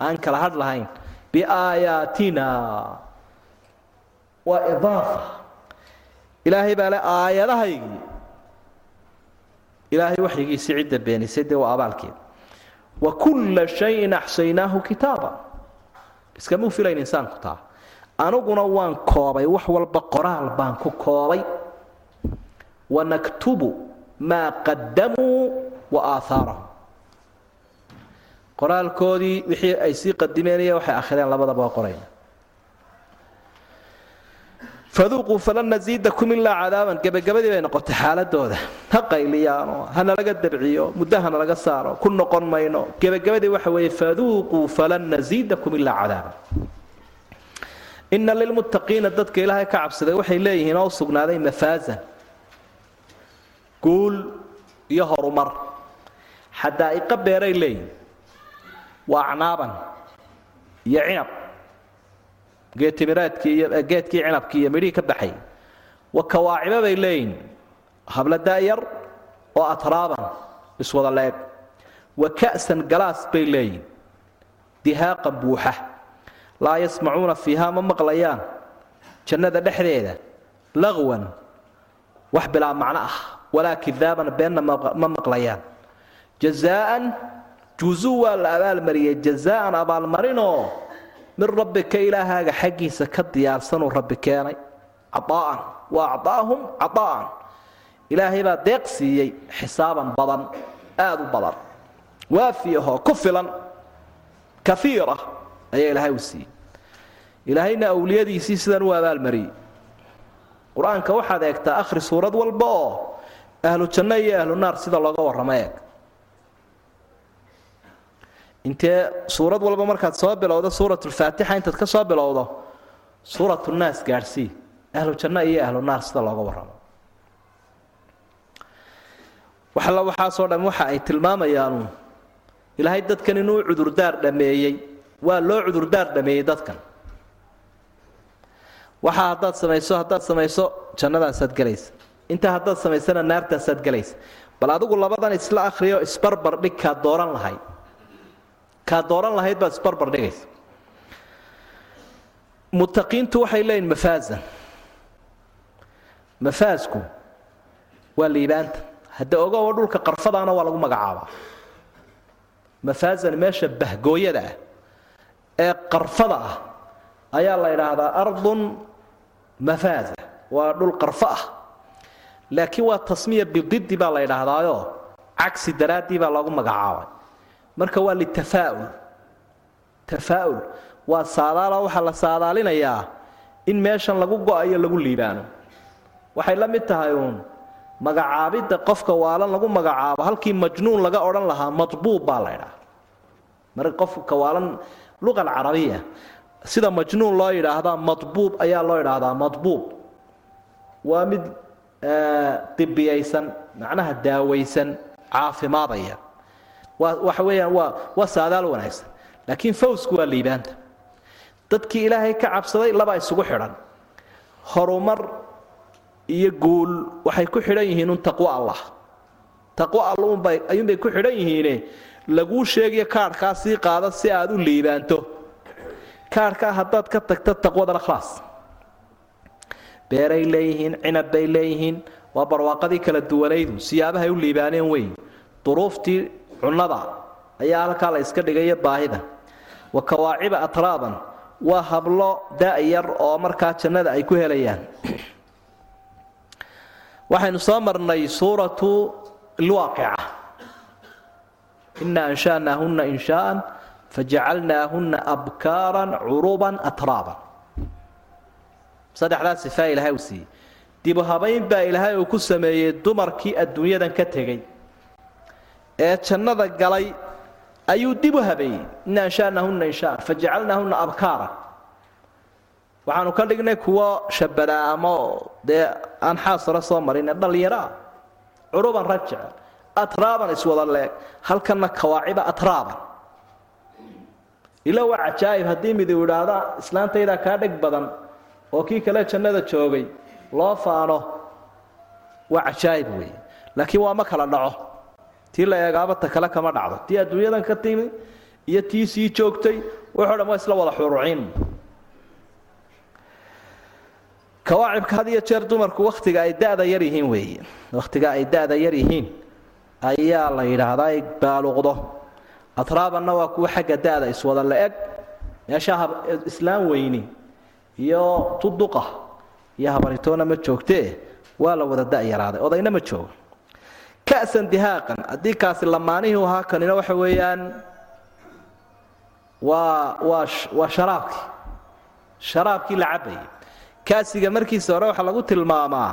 aan kala hadh biaayaatina waa idaafa. Ilaahay baa le aayadahaygii ilaahay waxyigiisi cidda beenisay dee waa abaalkeeda wa kulla shayin axsaynaahu kitaaba. Iskamuu filayn insaanku taa. Aniguna waan koobay wax walba qoraal baan ku koobay. Wanaktubu maa qadamuu wa aahaarahum qoraalkoodii wixii ay sii qadimeenaya waxay akhireen labadaba qorayna faduuquu falan nasiidakum ilaa cadaaban gebagabadii bay noqotay xaaladooda ha qayliyaano hana laga dabciyo muddo hana laga saaro ku noqon mayno gebagabadii waxa weeye faduuquu falan nasiidakum ilaa cadaaban ina lilmuttaqiina dadka ilaahay ka cabsaday waxay leeyihiin oo sugnaaday mafaazan guul iyo horumar xadaa'iqa beeray leeyihiin waa acnaaban iyo cinab geedkii cinabkii iyo midhihii ka baxay. Wa kawaacibo bay leeyihiin habla daayar oo atraaban iswada leeg. Wa ka'san galaas bay leeyihiin dihaaqan buuxa. Laa yasmacuuna fiiha ma maqlayaan. Jannada dhexdeeda laqwan wax bilaa macno ah. Walaa kidaaban beenna ma maqlayaan. Jazaaan juuzuu waa la abaalmariyey jazaaan abaalmarinoo min rabbika ilaahaaga xaggiisa ka diyaarsanuu rabbi keenay. Cadaa'an wa acdaahum cadaa'an ilaahay baa deeq siiyey xisaaban badan aad u badan. Waafi ku filan. Kaiira ayaa ilaahay u siiyey. Ilaahayna awliyadiisii sidan u abaalmariyey. Qur'aanka waxaad eegtaa akhri suurad walba oo ahlu janno iyo ahlu naar sida looga warramo eeg intee suurad walba markaad soo bilowdo suuratulfaatixa intaad ka soo bilowdo suuratunaas gaadhsii ahlu iyo ahlu sida looga warramo. Waxalla waxaasoo dham waxa ay tilmaamayaanu ilaahay dadkan inuu cudurdaar dhameeyey waa loo cudurdaar dhameeyey dadkan. Waxa haddaad samayso haddaad samayso jannadaasaad gelaysa intaa haddaad samaysana naartaasaad gelaysa bal adigu labadan isla akhriyo isbarbar dhig kaad dooran lahayd kaad dooran lahayd baad isbarbar dhigaysa. Muttaqiintu waxay leeyihiin mafaazan. Mafaasku waa liibaanta. Hadda ogowa dhulka qarfadaana waa lagu magacaabaa. Mafaazan meesha bahgooyada ah ee qarfada ah ayaa la idhaahdaa ardun mafaaza. Waa dhul qarfo ah. Laakiin waa tasmiya bididi baa la ydhaahdaayo cagsi daraaddii baa loogu magacaabay marka waa litafaaul tafaaul waa saadaalo waxaa la saadaalinayaa in meeshan lagu go'ayo lagu liibaano. Waxay la mid tahay uun. Magacaabidda qofka waalan lagu magacaabo halkii majnuun laga odhan lahaa madbuub baa la ydhaha marka qofka waalan luqa alcarabiya sida majnuun loo yidhaahdaa madbuub ayaa loo yidhaahdaa madbuub. Waa mid dibiyaysan macnaha daawaysan caafimaadaya waxa weeyaan waa saadaal wanaagsan. Laakiin fawsku waa liibaanta. Dadkii ilaahay ka cabsaday labaa isugu xidhan. Horumar iyo guul waxay ku xidhan yihiin un taqwo allah. Taqwo allunbay ayuunbay ku xidhan yihiine. Laguu sheegayo kaadhkaa sii qaada si aad u liibaanto. Kaadhkaa haddaad ka tagto taqwadana khalaas beeray leeyihiin cinab bay leeyihiin waa barwaaqadii kala duwanaydu siyaabahay u liibaaneen weyn. Duruuftii cunnada ayaa halkaa la iska dhigayo baahida. Wa kawaaciba atraaban waa hablo da-yar oo markaa jannada ay ku helayaan. Waxaynu soo marnay suuratu lwaaqica ina ansha'naahunna inshaa'an fajacalnaahunna abkaaran curuban atraaban. Saddexdaa sifaa ilaahay uu siiyey. Dibu habayn baa ilaahay uu ku sameeyey dumarkii adduunyadan ka tegey ee jannada galay ayuu dib u habeeyey ina anshanahunna inshaan fajacalnaahunna abkaara. Waxaanu ka dhignay kuwo shabadaa ama dee aan xaasara soo marin ee dhallinyaroa curuban rag atraaban iswada leeg halkanna kawaaciba atraaban. Ila waa cajaa'ib haddii midu idhaahda islaantaydaa kaa dheg badan oo kii kale jannada joogay loo faano waa cajaa'ib weeye. Laakiin waa ma kala dhaco tii la eegaabata kale kama dhacdo. Tii adduunyadan ka timi iyo tii sii joogtay wuxoo dhan waa isla wada xuruciin kawaacibka had iyo jeer dumarku wakhtiga ay da'da yar yihiin weeye. Wakhtiga ay da'da yar yihiin ayaa la yidhaahdaa ay baaluqdo. Atraabanna waa kuwa xagga da'da iswada la-eg. Meeshaa islaam weyni iyo tuduqa iyo habaritoona ma joogtee? Waa la wada da'yaraaday odayna ma joogo ka'san dihaaqan. Haddii kaasi lamaanihii ahaa kanina waxa weeyaan waa waa waa sharaabkii sharaabkii la cabayay kaasiga markiisa hore waxaa lagu tilmaamaa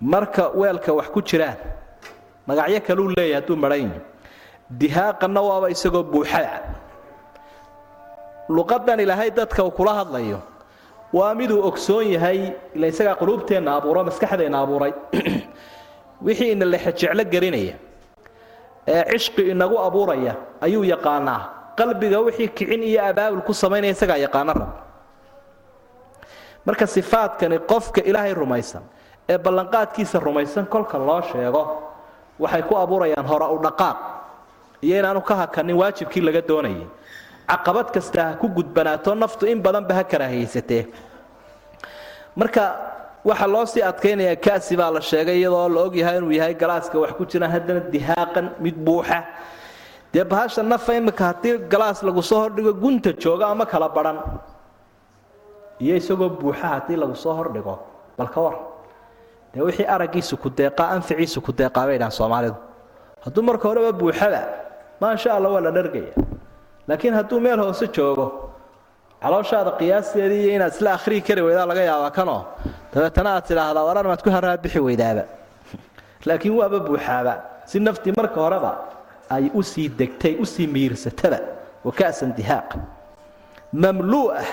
marka weelka wax ku jiraan. Magacyo kaluu leeyahy hadduu maran yihi dihaaqanna waaba isagoo buuxada luqadan ilaahay dadka uu kula hadlayo waa miduu ogsoon yahay ila isagaa quluubteenna abuuro maskaxdeenna abuuray wixii ina lexejeclo gelinaya ee cishqi inagu abuuraya ayuu yaqaanaa. Qalbiga wixii kicin iyo abaabul ku samaynaya isagaa yaqaana rab. Marka sifaadkani qofka ilaahay rumaysan ee ballanqaadkiisa rumaysan kolka loo sheego waxay ku abuurayaan hore u dhaqaaq. Iyo inaanu ka hakanin waajibkii laga doonayay. Caqabad kasta ha ku gudbanaato naftu in badanba ha karaahaysatee marka waxaa loo sii adkaynayaa kasi baa la sheegay iyadoo la ogyahay inuu yahay galaaska wax ku jiraan haddana dihaaqan mid buuxa. Dee bahasha nafa imika haddii galaas lagu soo hordhigo gunta jooga ama kala baran. Iyo isagoo buuxa haddii lagu soo hordhigo bal ka war. Dee wixii araggiisu ku deeqaa anficiisu ku deeqaa bay dhahan soomaalidu. Hadduu marka horeba buuxaba maasha alla waa la dhargaya. Laakiin hadduu meel hoose joogo calooshaada qiyaasteedii iyo inaad isla akhrii kari weydaa laga yaabaa kanoo dabeetana aad tidhaahdaa warar maad ku haraabixi weydaaba. Laakiin waaba buuxaaba. Si naftii marka horeba ay u sii degtay u sii miirsataba. Waka'san dihaaq. Mamluu'ah.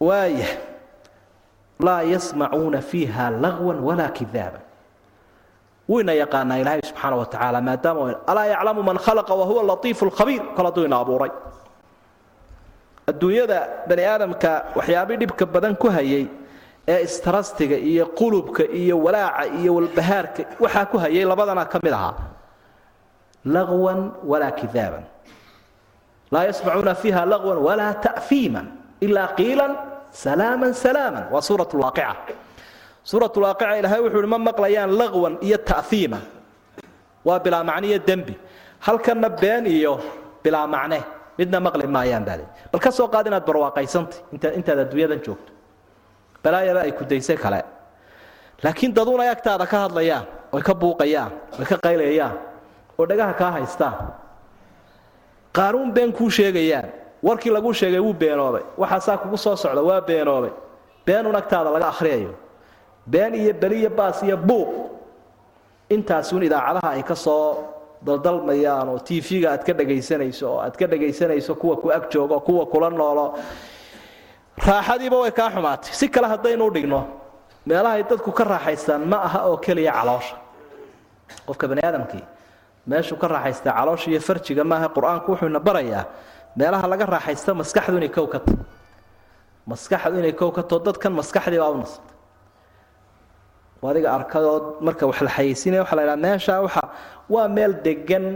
Waaya. Laa yasmacuuna fiiha lagwan walaa kidaaban. Wuyna yaqaanaa ilaahay subxaana wa tacaala maadaama alaa yaclamu man khalaqa wahuwa latiifu lkhabiir kol hadduu ina abuuray adduunyada bani aadamka waxyaabii dhibka badan ku hayay ee istarastiga iyo qulubka iyo walaaca iyo walbahaarka waxaa ku hayay labadana ka mid ahaa. Lagwan walaa kidaaban. Laa yasmacuuna fiiha lagwan walaa ta'fiiman ilaa qiilan salaaman salaaman. Waa suurat lwaaqica suurat lwaaqica ilaahay wuxuu ihi ma maqlayaan lagwan iyo ta'fiiman. Waa bilaa macniyo dembi. Halkanna been iyo bilaa macne midna maqli maayaan baale bal ka soo qaad inaad barwaaqaysantay intaad adduunyadan joogto. Balaayaba ay kudaysay kale. Laakiin daduun ay agtaada ka hadlayaan oy ka buuqayaan oy ka qaylayaan oo dhagaha kaa haystaan. Qaanuun been kuu sheegayaan warkii laguu sheegay wuu beenoobay. Waxaasaa kugu soo socda waa beenoobay. Beenun agtaada laga akhriyayo. Been iyo beliyo baas iyo buuq. Intaasuun idaacadaha ay ka soo daldalmayaan oo tv-ga aad ka dhagaysanayso oo aad ka dhagaysanayso kuwa ku ag joogo kuwa kula noolo. Raaxadiiba way kaa xumaatay. Si kale haddaynu dhigno meelahay dadku ka raaxaystaan ma aha oo keliya caloosha. Qofka bani aadamkii meeshuu ka raaxaystaa caloosha iyo farjiga maaha qur'aanku wuxuuna barayaa meelaha laga raaxaysta maskaxdu inay kow ka tahy maskaxdu inay kow ka tao dadkan maskaxdii baa u nasabtay adiga arkadood marka wax la xayeysinaya waxa la ydhaha meesha waxa waa meel degan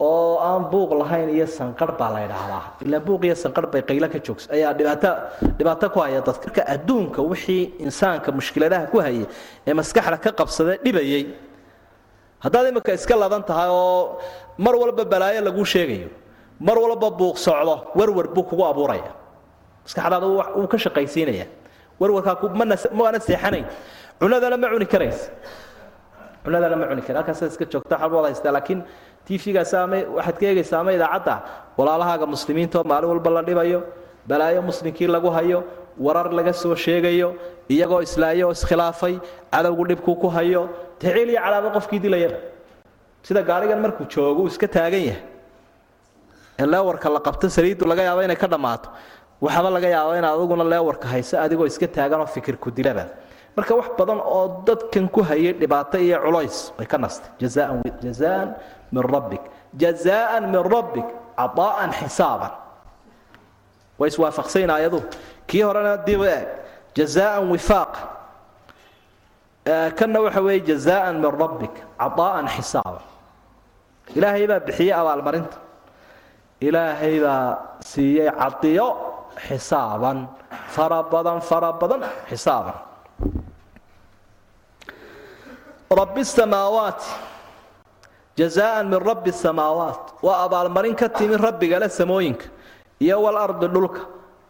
oo aan buuq lahayn iyo sanqarh baa la ydhaahdaa ilaa buuq iyo sanqarh bay qaylo ka joogsa. Ayaa dhibaato dhibaato ku haya dadka. Marka adduunka wixii insaanka mushkiladaha ku hayay ee maskaxda ka qabsada dhibayay. Haddaad imika iska ladan tahay oo mar walba balaayo laguu sheegayo mar walba buuq socdo warwar buu kugu abuuraya. Maskaxdaada wuu ka shaqaysiinaya warwarkaa maana seexanayn cunadana ma cuni karaysa cunadana ma cuni kara halkaasa iska joogta waxaad wada laakiin tv-gaas ama waxaad ka eegaysaa ama idaacadda. Walaalahaaga muslimiintaoo maalin walba la dhibayo balaayo muslimkii lagu hayo warar laga soo sheegayo iyagoo islaayo oo iskhilaafay cadowgu dhibkuu ku hayo ticiil iyo cadaabo qofkii dilayaba sida gaarigan markuu joogo uu iska taagan yahay. Ee leewarka la qabto saliiddu laga yaabo inay ka dhammaato. Waxaba laga yaabo in aduguna leewarka hayso adigoo iska taaganoo fikirku dilaba marka wax badan oo dadkan ku hayay dhibaato iyo culays way ka nastay. Jazaan min rabbik. Jazaan min rabbik cadaa'an xisaaban. Way iswaafaqsayn aayadu. Kii horena dib eeg. Jazaan wifaaqa kanna waxa weeye jazaan min rabbik cadaa'an xisaaban. Ilaahay baa bixiyey abaalmarinta. Ilaahay baa siiyey cadiyo xisaaban. Fara badan fara badan xisaaban rabbi samaawaati jazaan min rabbi samaawaat waa abaalmarin ka timi rabbigale samooyinka iyo walardi dhulka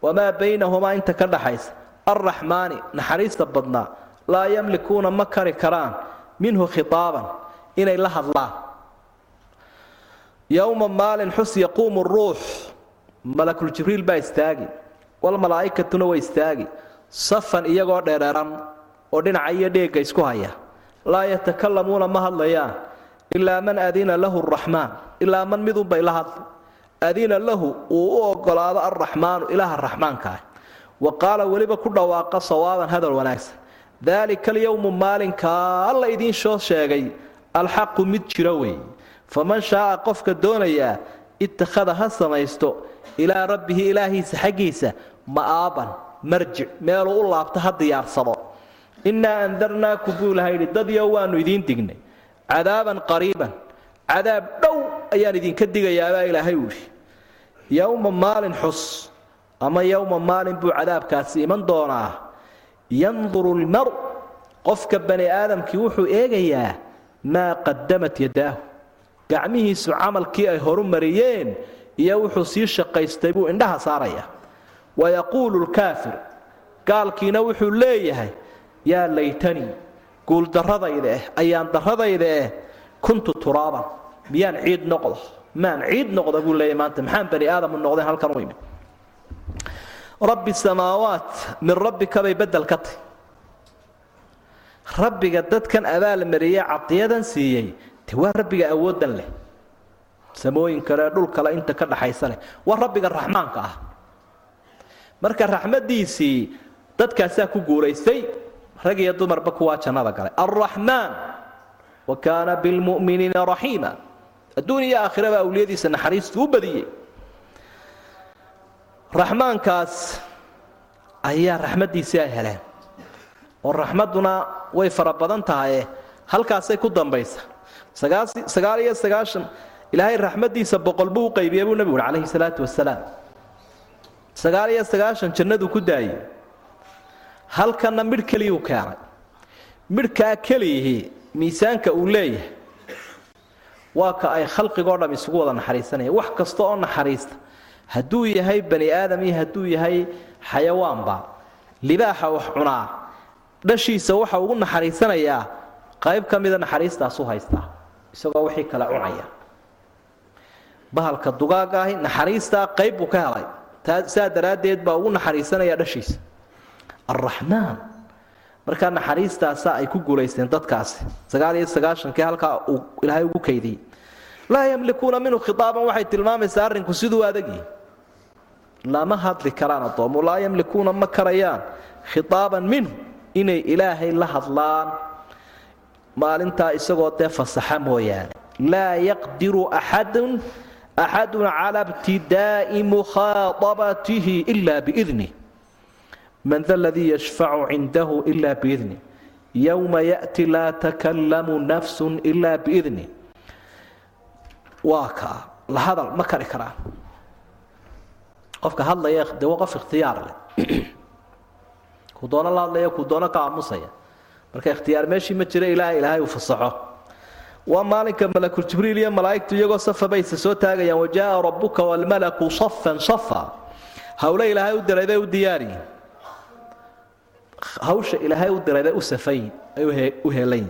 wamaa baynahumaa inta ka dhaxaysa arraxmaani naxariista badnaa laa yamlikuuna ma kari karaan minhu khitaaban inay la hadlaan yowma maalin xus yaquumu ruux malakuljibriil baa istaagi walmalaa'ikatuna way istaagi safan iyagoo dheereeran oo dhinaca iyo dheegga isku haya laa yatakalamuuna ma hadlayaan. Ilaa man adina lahu raxmaan ilaa man midunbay la hadlay adina lahu uu u ogolaado alraxmaanu ilaaha raxmaanka ah. Wa qaala weliba ku dhawaaqa sawaaban hadal wanaagsan. Daalika alyowmu maalinkaa alla idiin soo sheegay alxaqu mid jiro weey. Faman shaaa qofka doonayaa ittakhada ha samaysto ilaa rabbihi ilaahiisa xaggiisa ma'aaban marjic meeluu u laabto ha diyaarsado innaa andarnaakum buu ilaha yidhi dadyo waannu idiin dignay cadaaban qariiban cadaab dhow ayaan idinka digayaabaa ilaahay uu yidhi yowma maalin xus ama yowma maalin buu cadaabkaasi iman doonaa yanduru lmaru qofka bani aadamkii wuxuu eegayaa maa qadamat yadaahu gacmihiisu camalkii ay horu mariyeen iyo wuxuu sii shaqaystay buu indhaha saaraya wayaquulu lkaafir gaalkiina wuxuu leeyahay yaa laytanii guuldaradayda eh ayaan daradayda eh kuntu turaaban. Miyaan ciid noqdo? Maan ciid noqda buu leeyahy maanta. Maxaan bani aadamu noqdeen halkan u imid. Rabbi samaawaat min rabbika bay bedel ka tahy rabbiga dadkan abaalmariyey cadiyadan siiyey. Te waa rabbiga awooddan leh. Samooyin kale dhul kale inta ka dhaxaysa leh. Waa rabbiga raxmaanka ah. Marka raxmadiisii dadkaasaa ku guulaystay rag iyo dumarba kuwaa jannada galay. Alraxmaan wa kaana bilmu'miniina raxiima adduun iyo aakhiraba awliyadiisa naxariistu u badiyey raxmaankaas ayaa raxmaddiisii ay heleen. Oo raxmadduna way fara badan tahaye halkaasay ku dambaysa. Sagaal iyo sagaashan ilaahay raxmaddiisa boqol buu u qaybiye buu nebigu uhi calayhi salaatu wasalaam sagaal iyo sagaashan jannaduu ku daayey halkanna midh keliyuu keenay midhkaa keliyihii miisaanka uu leeyahay waa ka ay khalqigoo dham isugu wada naxariisanayaan wax kasta oo naxariista hadduu yahay bani aadam iyo hadduu yahay xayawaanba libaaxa wax cunaa dhashiisa waxa ugu naxariisanayaa qayb ka mida naxariistaasu haystaa isagoo wixii kale cunaya. Bahalka dugaaga ahi naxariistaa qayb buu ka helay. Saa daraaddeed baa ugu naxariisanaya dhashiisa alraxmaan markaa naxariistaasaa ay ku guulaysteen dadkaasi. Sagaal iyo sagaashankii halkaa uu ilaahay ugu kaydiyey. Laa yamlikuuna minhu khitaaban waxay tilmaamaysaa arrinku siduu adagyi lama hadli karaan addoomu laa yamlikuuna ma karayaan khitaaban minhu inay ilaahay la hadlaan. Maalintaa isagoo dee fasaxa mooyaane. Laa yaqdiru axadun axadun cala ibtidaa'i mukhaadabatihi ila biidnih man da ladii yashfacu cindahu ila biidnih yowma ya'ti laa takallamu nafsun ila biidnih waa kaa la hadal ma kari karaan qofka hadlaya de waa qof ikhtiyaar leh kuu doono la marka ikhtiyaar meeshii ma jira ilaa ilaahay uu fasaxo waa maalinka malakul jibriil iyo malaa'igtu iyagoo safa soo taagayaan wajaaa rabbuka walmalaku safan safa hawle ilaahay u diray bay u diyaariyin hawsha ilaahay u diray bay u safayin ay u heelayin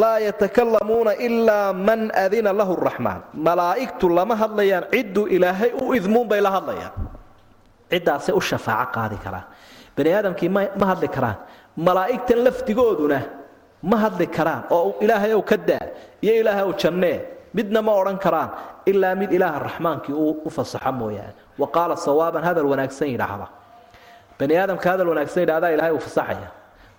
laa yatakalamuuna ilaa man adina lahu raxmaan malaa'igtu lama hadlayaan cidduu ilaahay u idmuun bay la hadlayaan. Ciddaasay u shafaaco qaadi karaan. Bani aadamkii ma hadli karaan. Malaa'igtan lafdigooduna ma hadli karaan. Oo ilaahay ow ka daa iyo ilaahay ow jannee midna ma odhan karaan ilaa mid ilaaha raxmaankii u fasaxo mooyaane. Wa qaala sawaaban hadal wanaagsan yidhaahda bani aadamka hadal wanaagsan yidhahdaa ilahay uu fasaxaya.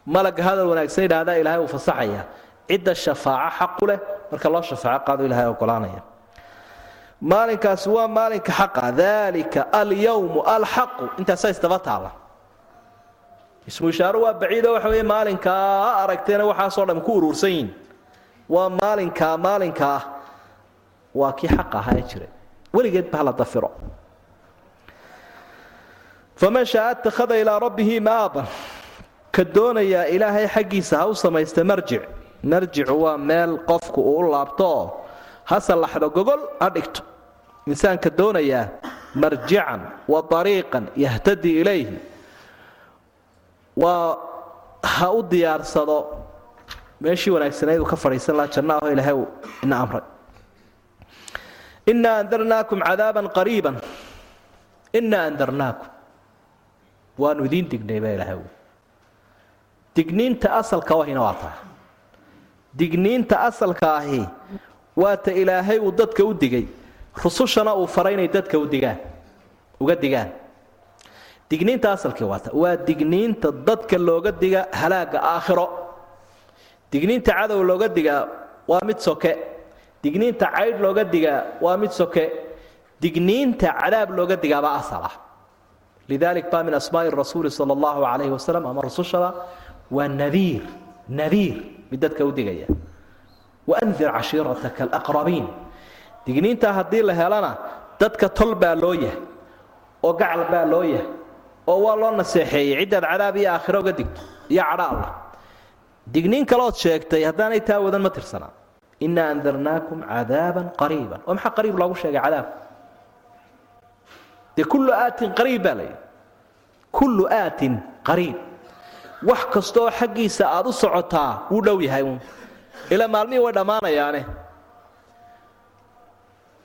Malagga hadal wanaagsan yidhahdaa ilaahay uu fasaxaya. Cidda shafaaco xaqu leh marka loo shafaaco qaado ilahay ogolaanaya. Maalinkaasi waa maalinka xaqa. Dalika alyawmu alxaqu. Intaasaa isdaba taala ismu waa baciido waxa wey maalinkaa aragteena waxaasoo dham ku uruursan waa maalinkaa maalinkaa waa kii xaq ahaa ee jiray. Weligeed ba hala dafiro faman shaa attakhada ilaa rabbihi maaban ka doonayaa ilaahay xaggiisa ha u samaysta marjic marjicu waa meel qofku uu u laabto. Oo ha sallaxdo gogol ha dhigto. Insaanka doonayaa marjican wa ariiqan yahtadi ilayhi. Waa ha u diyaarsado. Meeshii wanaagsanayd uu ka fadhiisan laha janna ilaahay uu ina amray. Inaa andarnaakum cadaaban qariiban. Inaa andarnaakum waanu idiin dignay baa ilaahay digniinta asalka wahina waa tahay digniinta asalka ahi waata ilaahay uu dadka u digay. Rusushana uu faray inay dadka u digaan uga digaan. Digniinta asalkii waata. Waa digniinta dadka looga diga halaaga aakhiro. Digniinta cadow looga digaa waa mid soke. Digniinta caydh looga digaa waa mid soke. Digniinta cadaab looga digaabaa asal ah lidalik baa min asmaa'i rasuuli sala allahu calayhi wasalam ama rusushaba waa nadiir nadiir mid dadka u digaya waandir cashiirataka alaqrabiin digniintaa haddii la helana dadka tol baa loo yahay oo gacal baa loo yahay oo waa loo naseexeeyey ciddaad cadaab iyo aakhiro uga digto iyo cadha allah digniin kalood sheegtay haddaanay taa wadan ma tirsanaa inaa andarnaakum cadaaban qariiban oo maxaa qariib loogu sheegay cadaab dee kullu aatin qariib baa layidhi kullu aatin qariib. Wax kastooo xaggiisa aad u socotaa wuu dhow yahay uun. Ilaa maalmihii way dhammaanayaane.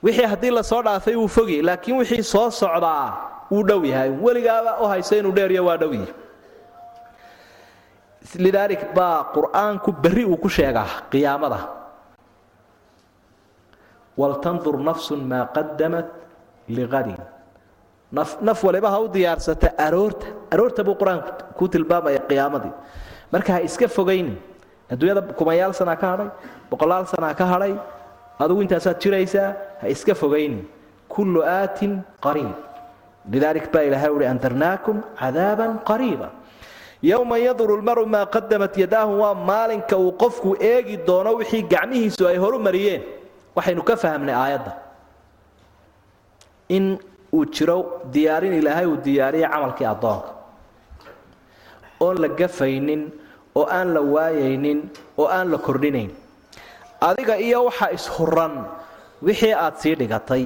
Wixii haddii la soo dhaafay wuu fogi laakiin wixii soo socdaa wuu dhow yahay weligaaba u hayso inuu dheeriyo waa dhow yihi lidaalik baa qur'aanku berri uu ku sheegaa qiyaamada. Waltandur nafsun maa qadamat liqadin naf waliba ha u diyaarsata aroorta. Aroorta buu qur'aanku ku tilmaamaya qiyaamadii marka ha iska fogaynin adduunyada kumayaal sanaa ka hadhay boqolaal sanaa ka hadhay adugu intaasaad jiraysaa ha iska fogaynin kullu aatin qariib. Lidaalik baa ilahay uhi andarnaakum cadaaban qariiba. Yowma yaduru lmaru maa qadamat yadaahu waa maalinka uu qofku eegi doono wixii gacmihiisu ay horu mariyeen waxaynu ka fahmnay aayadda uu jiro diyaarin ilaahay uu diyaariya camalkii addoonka. Oon la gafaynin oo aan la waayaynin oo aan la kordhinayn. Adiga iyo waxa ishuran wixii aad sii dhigatay.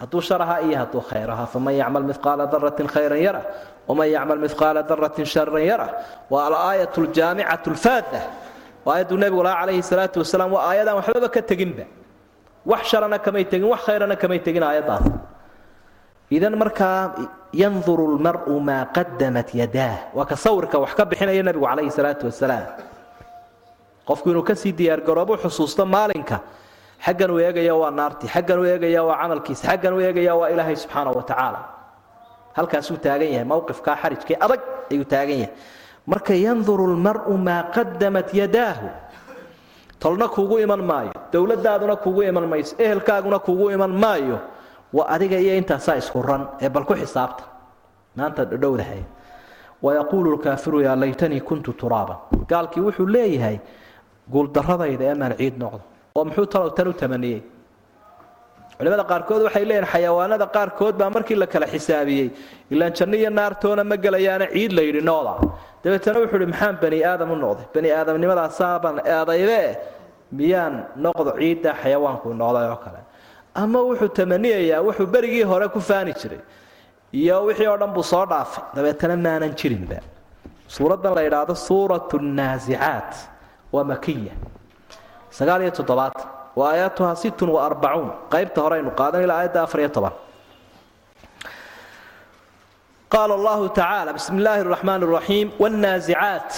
Hadduu sharaha iyo hadduu khayraha faman yacmal miqaala daratin khayran yara waman yacmal miqaala daratin sharan yara waa alaayat ljaamicatu lfaada waa aayadduu nebigu lahaa calayhi salaatu wasalaam waa aayadaan waxbaba ka teginba. Wax sharana kamay tegin wax khayrana kamay tegin aayaddaas idan markaa yanduru lmaru maa qadamat yadaah waa ka sawirka wax ka bixinaya nebigu calayhi salaatu wasalaam qofku inuu ka sii diyaargaroobu xusuusto maalinka. Xaggan uu eegaya waa naartii xaggan uu eegaya waa camalkiisa xaggan uu eegaya waa ilaahay subxaana wa tacaala halkaasuu taagan yahay mowqifkaa xarijkii adag ayuu taagan yahay. Marka yanduru lmaru maa qadamat yadaahu. Tolna kuugu iman maayo dowladaaduna kuugu iman mayso ehelkaaguna kuugu iman maayo waa adiga iyo intaasaa isku ran ee bal ku xisaabta. Maanta dhowdahay wayaquulu lkaafiru yaa laytanii kuntu turaaban. Gaalkii wuxuu leeyahay guuldaradayda ee maan ciid noqdo oo muxuu talow tan u tamaniyey? Culimada qaarkood waxay leeyihiin xayawaanada qaarkood baa markii la kala xisaabiyey ilaan janno iyo naartoona ma gelayaana ciid la yidhi nooda. Dabeetana wuxuu ihi maxaan bani aadam u noqday? Bani aadamnimadaasaabaan eedaybe miyaan noqdo ciidda xayawaanku noqday oo kale ama wuxuu tamaniyayaa wuxuu berigii hore ku faani jiray. Iyo wixii oo dhan buu soo dhaafay. Dabeetana maanan jirinba. Suuraddan la yidhaahdo suuratu naasicaat waa makiya sagaal iyo toddobaatan wa aayaatuha sittun wa arbacuun. Qaybta hore qaadan ilaa aayadda afar iyo toban. Qaala allahu tacaala bismi illaahi araxmaan araxiim wاnnaasicaat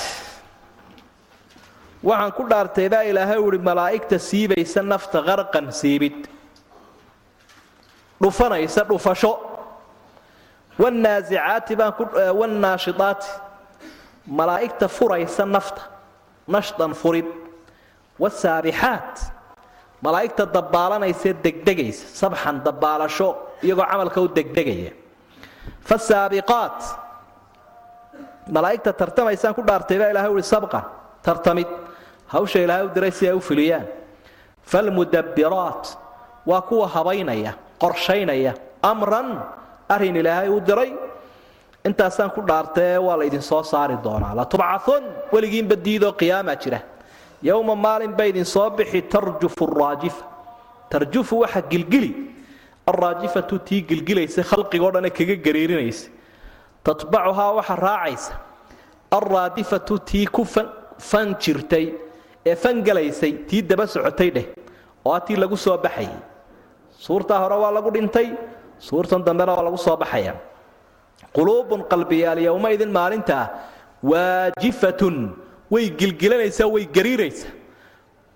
waxaan ku dhaartay baa ilaahay uhi malaa'igta siibaysa nafta qarqan siibid dhufanaysa dhufasho. Wanaasicaati baan eh, wanaashiaati malaa'igta furaysa nafta nashdan furid. Wasaabixaat malaa'igta dabbaalanaysae degdegaysa sabxan dabbaalasho iyagoo camalka u degdegaya. Fasaabiqaat malaa'igta tartamaysaan ku dhaartay baa ilahay uhi sabqan tartamid. Hawsha ilaahay u diray si ay u fuliyaan. Falmudabiraat waa kuwa habaynaya qorshaynaya amran arrin ilaahay u diray. Intaasaan ku dhaartae waa la idin soo saari doonaa. Latubcaun weligiinba diidoo qiyaamaa jira. Yowma maalin ba idin soo bixi tarjufu raajifa tarjufu waxa gilgili. Alraajifatu tii gilgilaysa khalqigoo dhane kaga gariirinaysa. Tatbacuhaa waxa raacaysa. Alraadifatu tii ku fan jirtay ee fangalaysay tii daba socotay dheh oo tii lagu soo baxayay suurtaa hore waa lagu dhintay suurtan dambena waa lagu soo baxaya. Quluubun qalbiyaal yowmaidin maalintaa waajifatun way gilgilanaysaa way gariiraysaa.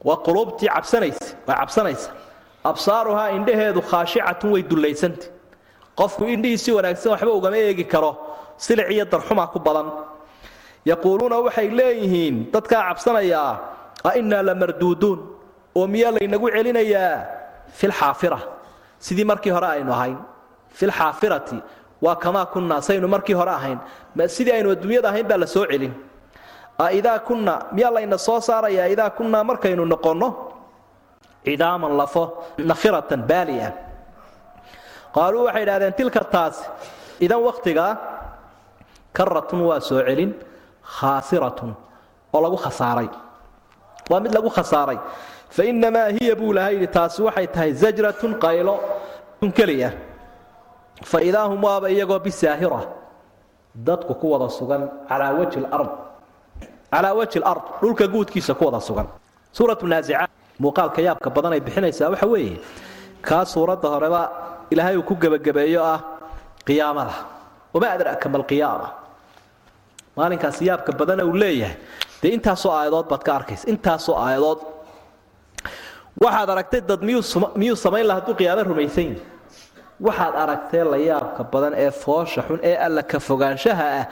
Waa quluubtii cabsanaysa way cabsanaysa. Absaaruhaa indhaheedu khaashicatun way dullaysanta qofku indhihiisi wanaagsan waxba ugama eegi karo silic iyo darxumaa ku badan. Yaquuluuna waxay leeyihiin dadkaa cabsanayaa a innaa la marduuduun? oo miyaa laynagu celinayaa? Filxaafira sidii markii hore aynu ahayn filxaafirati waa kamaa kunnaa saynu markii hore ahayn. Sidii aynu adduunyada ahayn baa la soo celin. Idaa kunna miyaa layna soo saarayaa idaa kunnaa markaynu noqonno? Cidaaman lafo nakhiratan baali'a qaaluu waxay idhahdeen tilka taasi idan wakhtigaa karatun waa soo celin khaasiratun oo lagu khasaaray. Waa mid lagu khasaaray fa innamaa hiya buu laha yidhi taasi waxay tahay zajratun qaylo keliya. Fa hum waaba iyagoo bisaahira dadku ku wada sugan calaa wajhi lard calaa wajhi lard dhulka guudkiisa ku wada sugan. Suuratu naasicaat muuqaalka yaabka badan ay bixinaysaa waxa weeye kaa suuradda horeba ilaahay uu ku gebagabeeyo ah qiyaamada. Wamaa adraka malqiyaama maalinkaasi yaabka badana uu leeyahay. Dee intaasoo aayadood baad ka arkaysa intaasoo aayadood waxaad aragtay dad miyuu samayn laha hadduu qiyaamo rumaysan yihi waxaad aragtee la yaabka badan ee foosha xun ee alla ka fogaanshaha ah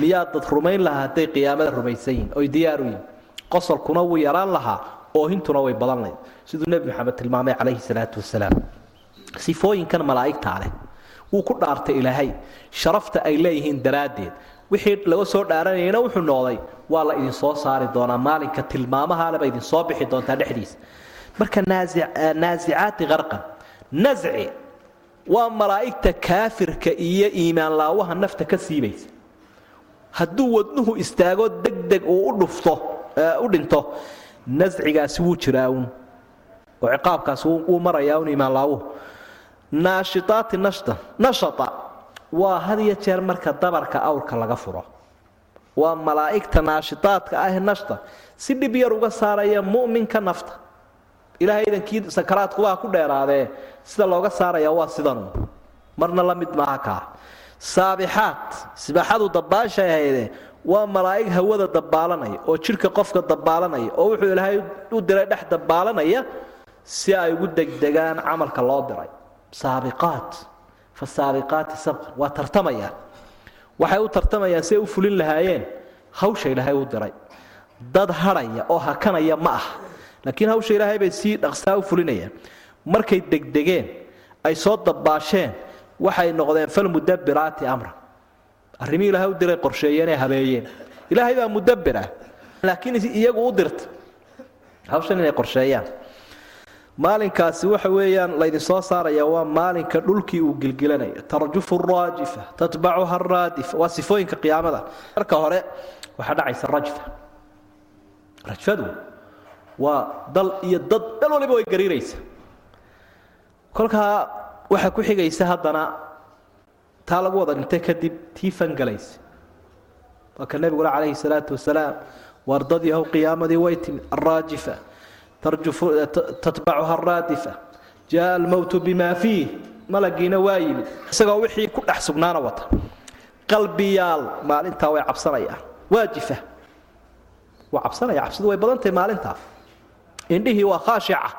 miyaad dad rumayn lahaa hadday qiyaamada rumaysan yihiin oy diyaaru yihiin qosolkuna wuu yaraan lahaa oohintuna way badan layd siduu nebi maxamed tilmaamay calayhi salaatu wasalaam sifooyinkan malaa'igtaa leh wuu ku dhaartay ilaahay. Sharafta ay leeyihiin daraaddeed. Wixii laga soo dhaaranayana wuxuu noqday waa la idin soo saari doonaa maalinka tilmaamahaleba idin soo bixi doontaa dhexdiisa marka naasicaati qarqan nasci waa malaa'igta kaafirka iyo iimaanlaawaha nafta ka siibaysa hadduu wadnuhu istaago degdeg uu u dhufto u dhinto nascigaasi wuu jiraa uun oo ciqaabkaasi wuu marayaa un iimaanlaawuhu naashitaati nashta nashata waa had iyo jeer marka dabarka awrka laga furo. Waa malaa'igta naashitaadka ah nashta si dhib yar uga saaraya mu'minka nafta ilaahay idankii sakaraadkuwaa ku dheeraadee. Sida looga saaraya waa sidanu. Marna la mid maaha kaa saabixaad sibaaxadu dabbaashay ahayde waa malaa'ig hawada dabbaalanaya oo jidhka qofka dabbaalanaya oo wuxuu ilaahay u diray dhex dabbaalanaya si ay ugu degdegaan camalka loo diray. Saabiqaat fa saabiqaati sabqan waa tartamayaan waxay u tartamayaan si u fulin lahaayeen. Hawsha ilaahay u diray. Dad hadhaya oo hakanaya ma ah laakiin hawsha ilaahay bay sii dhaqsaa u fulinayaan markay degdegeen ay soo dabbaasheen waxay noqdeen falmudabiraati amra. Arrimii ilaahay u diray qorsheeyeenee habeeyeen. Ilaahay baa mudabbir ah laakiin iyagu u dirta hawshan inay qorsheeyaan. Maalinkaasi waxa weeyaan laydinsoo saaraya waa maalinka dhulkii uu gilgilanayo tarjufu raajifa tatbacuha raadifa. Waa sifooyinka qiyaamada. Marka hore waxaa dhacaysa rajfa. Rajfadu waa dal iyo dad dal waliba way gariiraysa kolkaa waxaa ku xigaysa haddana taa lagu wada dhintay kadib tii fangalaysa waa ka nebigula calayhi salaatu wasalaam wardad yahow qiyaamadii way timid araajifa tatbacuha araadifa jaaa almowtu bimaa fiih. Malagiina waa yimid isagoo wixii ku dhex sugnaana wata. Qalbiyaal maalintaa way cabsanayaan. Waajifa. Waa cabsanaya cabsidu way badantahay maalintaa indhihii waa khaashica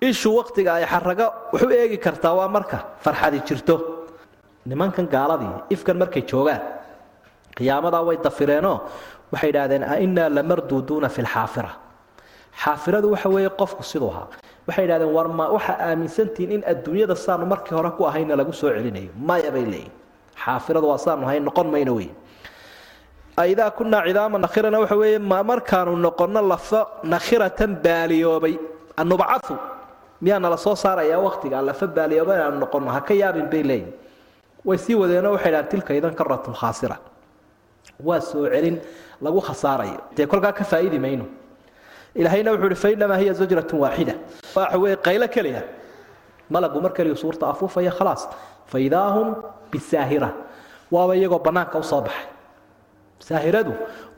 ishu waktiga ay xaraga wax u eegi kartaa waa marka farxadi jirto. Nimankan gaaladii ifkan markay joogaan qiyaamadaa way dafireenoo waxay idhaahdeen ainaa lamarduuduuna fi lxaafira xaafiradu waxa weeye qofku siduu ahaa. Waxay idhahdeen war ma waxaa aaminsantihiin in adduunyada saanu markii hore ku ahayna lagu soo celinayo. Maya bay leeyihiin xaafiradu waa saanu ahayn noqon mayno wey idaa kunaa cidaama nakhirana waxa weeye ma markaanu noqonno lafa nakhiratan baaliyoobay. Anubcau miyaa nala soo saarayaa waktiga lafa baaliyoobay inaanu noqonno ha yaabin bay leeyihiin. Way sii wadeenoo waxay dhahan tilka idan karatun khaasira. Waa soo celin lagu khasaarayo. Dee kolkaa ka faa'iidi mayno. Ilaahayna wuxuu ihi fainamaa hiya zajratun waaxida waxa weeye qaylo keliya. Malagu mar keliya suurta afuufaya khalaas. Faidaa hum bisaahira. Waaba iyagoo bannaanka u baxay saahiradu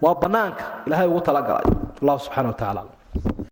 waa bannaanka ilaahay ugu talagalay. Allahu subxana wa tacala